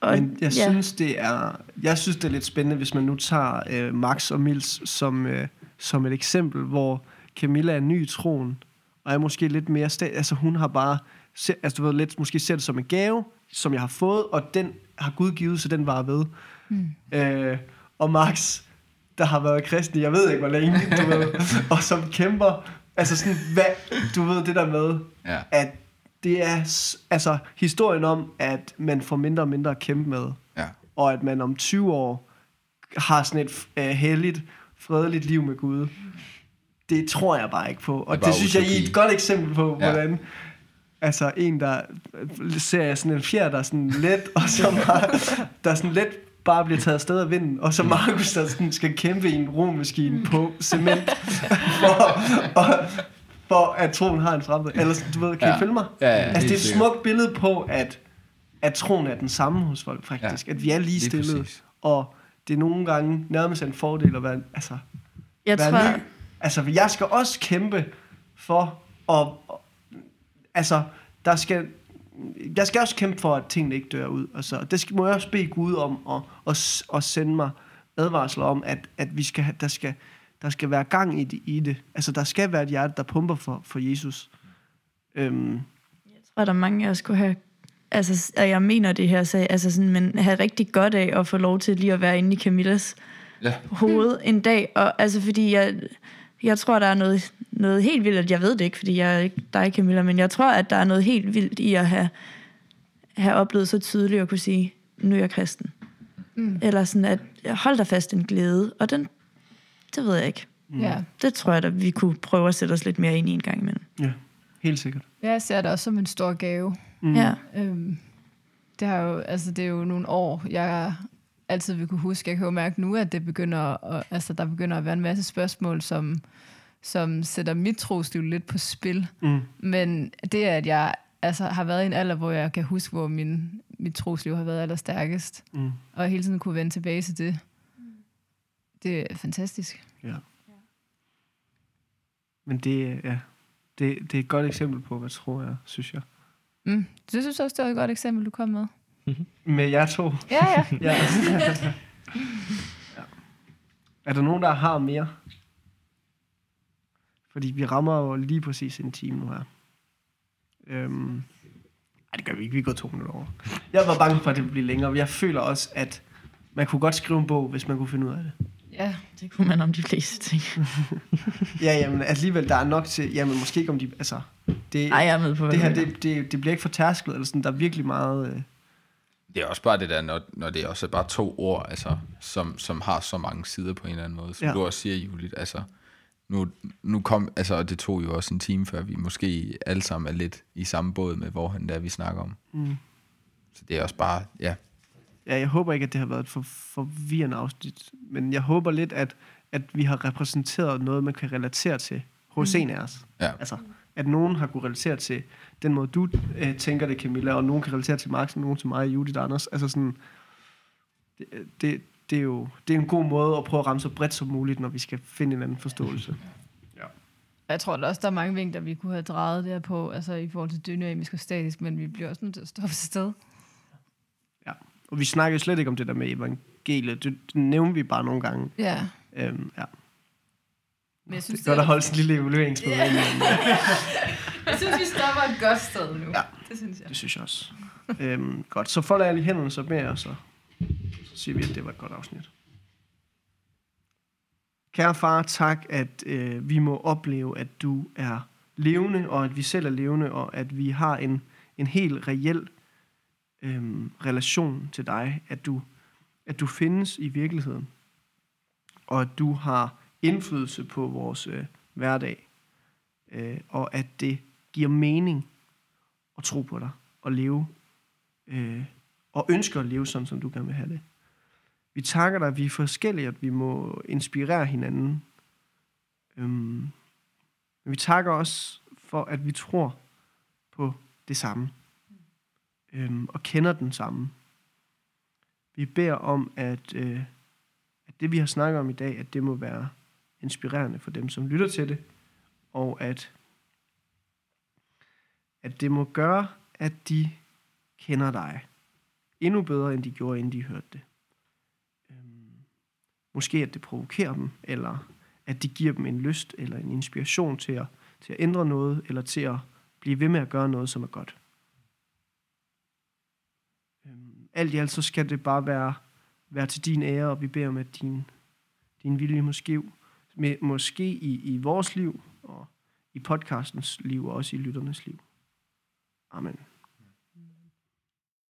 Og,
Men jeg ja. synes, det er, jeg synes, det er lidt spændende, hvis man nu tager øh, Max og Mils som, øh, som et eksempel, hvor Camilla er ny i troen, og er måske lidt mere... Sta- altså hun har bare... Se, altså du ved, lidt, måske ser det som en gave, som jeg har fået, og den har Gud givet, så den var ved. Mm. Øh, og Max, der har været kristen, jeg ved ikke hvor længe, du ved, og som kæmper Altså sådan, hvad, du ved det der med,
Ja.
at det er altså historien om, at man får mindre og mindre at kæmpe med,
Ja.
og at man om 20 år har sådan et uh, heldigt, fredeligt liv med Gud. Det tror jeg bare ikke på. Og
Det
det, synes jeg I er
utopi.
et godt eksempel på,
Ja.
hvordan altså en, der ser jeg sådan en fjer, der er sådan let, og så bare, der er sådan let bare bliver taget afsted af vinden, og så Markus, der sådan skal kæmpe i en romaskine på cement, for, og, for at troen har en fremtid. Eller du ved, kan ja. I følge mig?
Ja, ja,
altså, det er et smukt billede på, at, at troen er den samme hos folk, faktisk. Ja. At vi er lige
Lige
stillede,
præcis.
og det er nogle gange nærmest en fordel at være, altså,
Jeg
være
tror,
ny. Altså, jeg skal også kæmpe for at... Altså, der skal... Jeg skal også kæmpe for, at tingene ikke dør ud. Altså, det skal, må jeg også bede Gud om at, at, at sende mig advarsler om, at, at vi skal, der, skal, der skal være gang i det, i det. Altså, der skal være et hjerte, der pumper for, for Jesus. Øhm,
tror, der er mange af os kunne have... Altså, og jeg mener det her, så, altså sådan, men have rigtig godt af at få lov til lige at være inde i Camillas
Ja.
hoved en dag. Og, altså, fordi jeg, jeg tror, der er noget, noget helt vildt, jeg ved det ikke, fordi jeg er ikke dig, Camilla, men jeg tror, at der er noget helt vildt i at have, have oplevet så tydeligt at kunne sige, nu er jeg kristen. Mm. Eller sådan, at hold dig fast en glæde. Og den, det ved jeg ikke.
Ja.
Det tror jeg, at vi kunne prøve at sætte os lidt mere ind i en gang imellem.
ja, helt sikkert.
Jeg ser det også som en stor gave.
Mm. Ja.
Øhm, det, har jo, altså, det er jo nogle år, jeg altid vil kunne huske. Jeg kan jo mærke nu, at det begynder at, altså, der begynder at være en masse spørgsmål, som, som sætter mit trosliv lidt på spil.
Mm.
Men det er, at jeg altså, har været i en alder, hvor jeg kan huske, hvor min, mit trosliv har været allerstærkest.
Mm.
Og hele tiden kunne vende tilbage til det. Det er fantastisk.
Ja. Men det, ja, det, det er et godt eksempel på, hvad tror jeg, synes jeg.
Mm. Det synes også, det var et godt eksempel, du kom med.
Med jer to.
Ja, ja.
Ja. ja. Er der nogen, der har mere? Fordi vi rammer jo lige præcis en time nu her. Øhm, ej, det gør vi ikke. Vi går to minutter over. Jeg var bange for, at det ville blive længere. Jeg føler også, at man kunne godt skrive en bog, hvis man kunne finde ud af det.
ja.
Det kunne man om de fleste ting.
Ja, jamen alligevel, der er nok til... Jamen måske ikke om de... Altså, det,
Ej, jeg er med på,
det her, det, det, det bliver ikke for tærsket, eller sådan. Der er virkelig meget...
Det er også bare det der, når, når det også er bare to ord, altså, som, som har så mange sider på en eller anden måde. Som
Ja.
du også siger, Julie, altså, nu, nu kom, altså, det tog jo også en time, før vi måske alle sammen er lidt i samme båd med, hvor han der vi snakker om.
mm.
Så det er også bare, ja,
Ja, jeg håber ikke, at det har været et for, forvirrende afsnit, men jeg håber lidt, at, at vi har repræsenteret noget, man kan relatere til hos en af os.
ja.
Altså, at nogen har kunne relatere til den måde, du øh, tænker det, Camilla, og nogen kan relatere til Max, og nogen til mig, Judith og Anders. Altså sådan, det, det, det er jo det er en god måde at prøve at ramme så bredt som muligt, når vi skal finde en anden forståelse.
Jeg tror da også, der er mange vinkler, vi kunne have drejet der på, altså i forhold til dynamisk og statisk, men vi bliver også nødt til at stoppe et sted.
Og vi snakker jo slet ikke om det der med evangeliet. Det, det nævner vi bare nogle gange.
Ja.
Øhm, ja.
Men jeg synes,
Det er godt at holde sådan en lille evalueringsmøde.
Ja.
Yeah.
jeg synes, vi stopper et godt sted nu.
Ja.
Det synes jeg.
Det synes jeg også. øhm, godt, så folder jeg lige hænderne så med, og så, så siger vi, at det var et godt afsnit. Kære far, tak, at øh, vi må opleve, at du er levende, og at vi selv er levende, og at vi har en, en helt reel øh, relation til dig, at du, at du findes i virkeligheden, og at du har indflydelse på vores øh, hverdag, øh, og at det giver mening at tro på dig og leve øh, og ønsker at leve sådan, som du gerne vil have det. Vi takker dig, at vi er forskellige, at vi må inspirere hinanden. Øhm, men vi takker også for, at vi tror på det samme øhm, og kender den samme. Vi beder om, at, øh, at det, vi har snakket om i dag, at det må være inspirerende for dem, som lytter til det, og at at det må gøre, at de kender dig endnu bedre, end de gjorde, inden de hørte det. Øhm, måske at det provokerer dem, eller at det giver dem en lyst eller en inspiration til at, til at ændre noget, eller til at blive ved med at gøre noget, som er godt. Øhm, alt i alt, så skal det bare være, være til din ære, og vi beder om, at din, din vilje måske, med, måske i, i vores liv, og i podcastens liv og også i lytternes liv. Amen.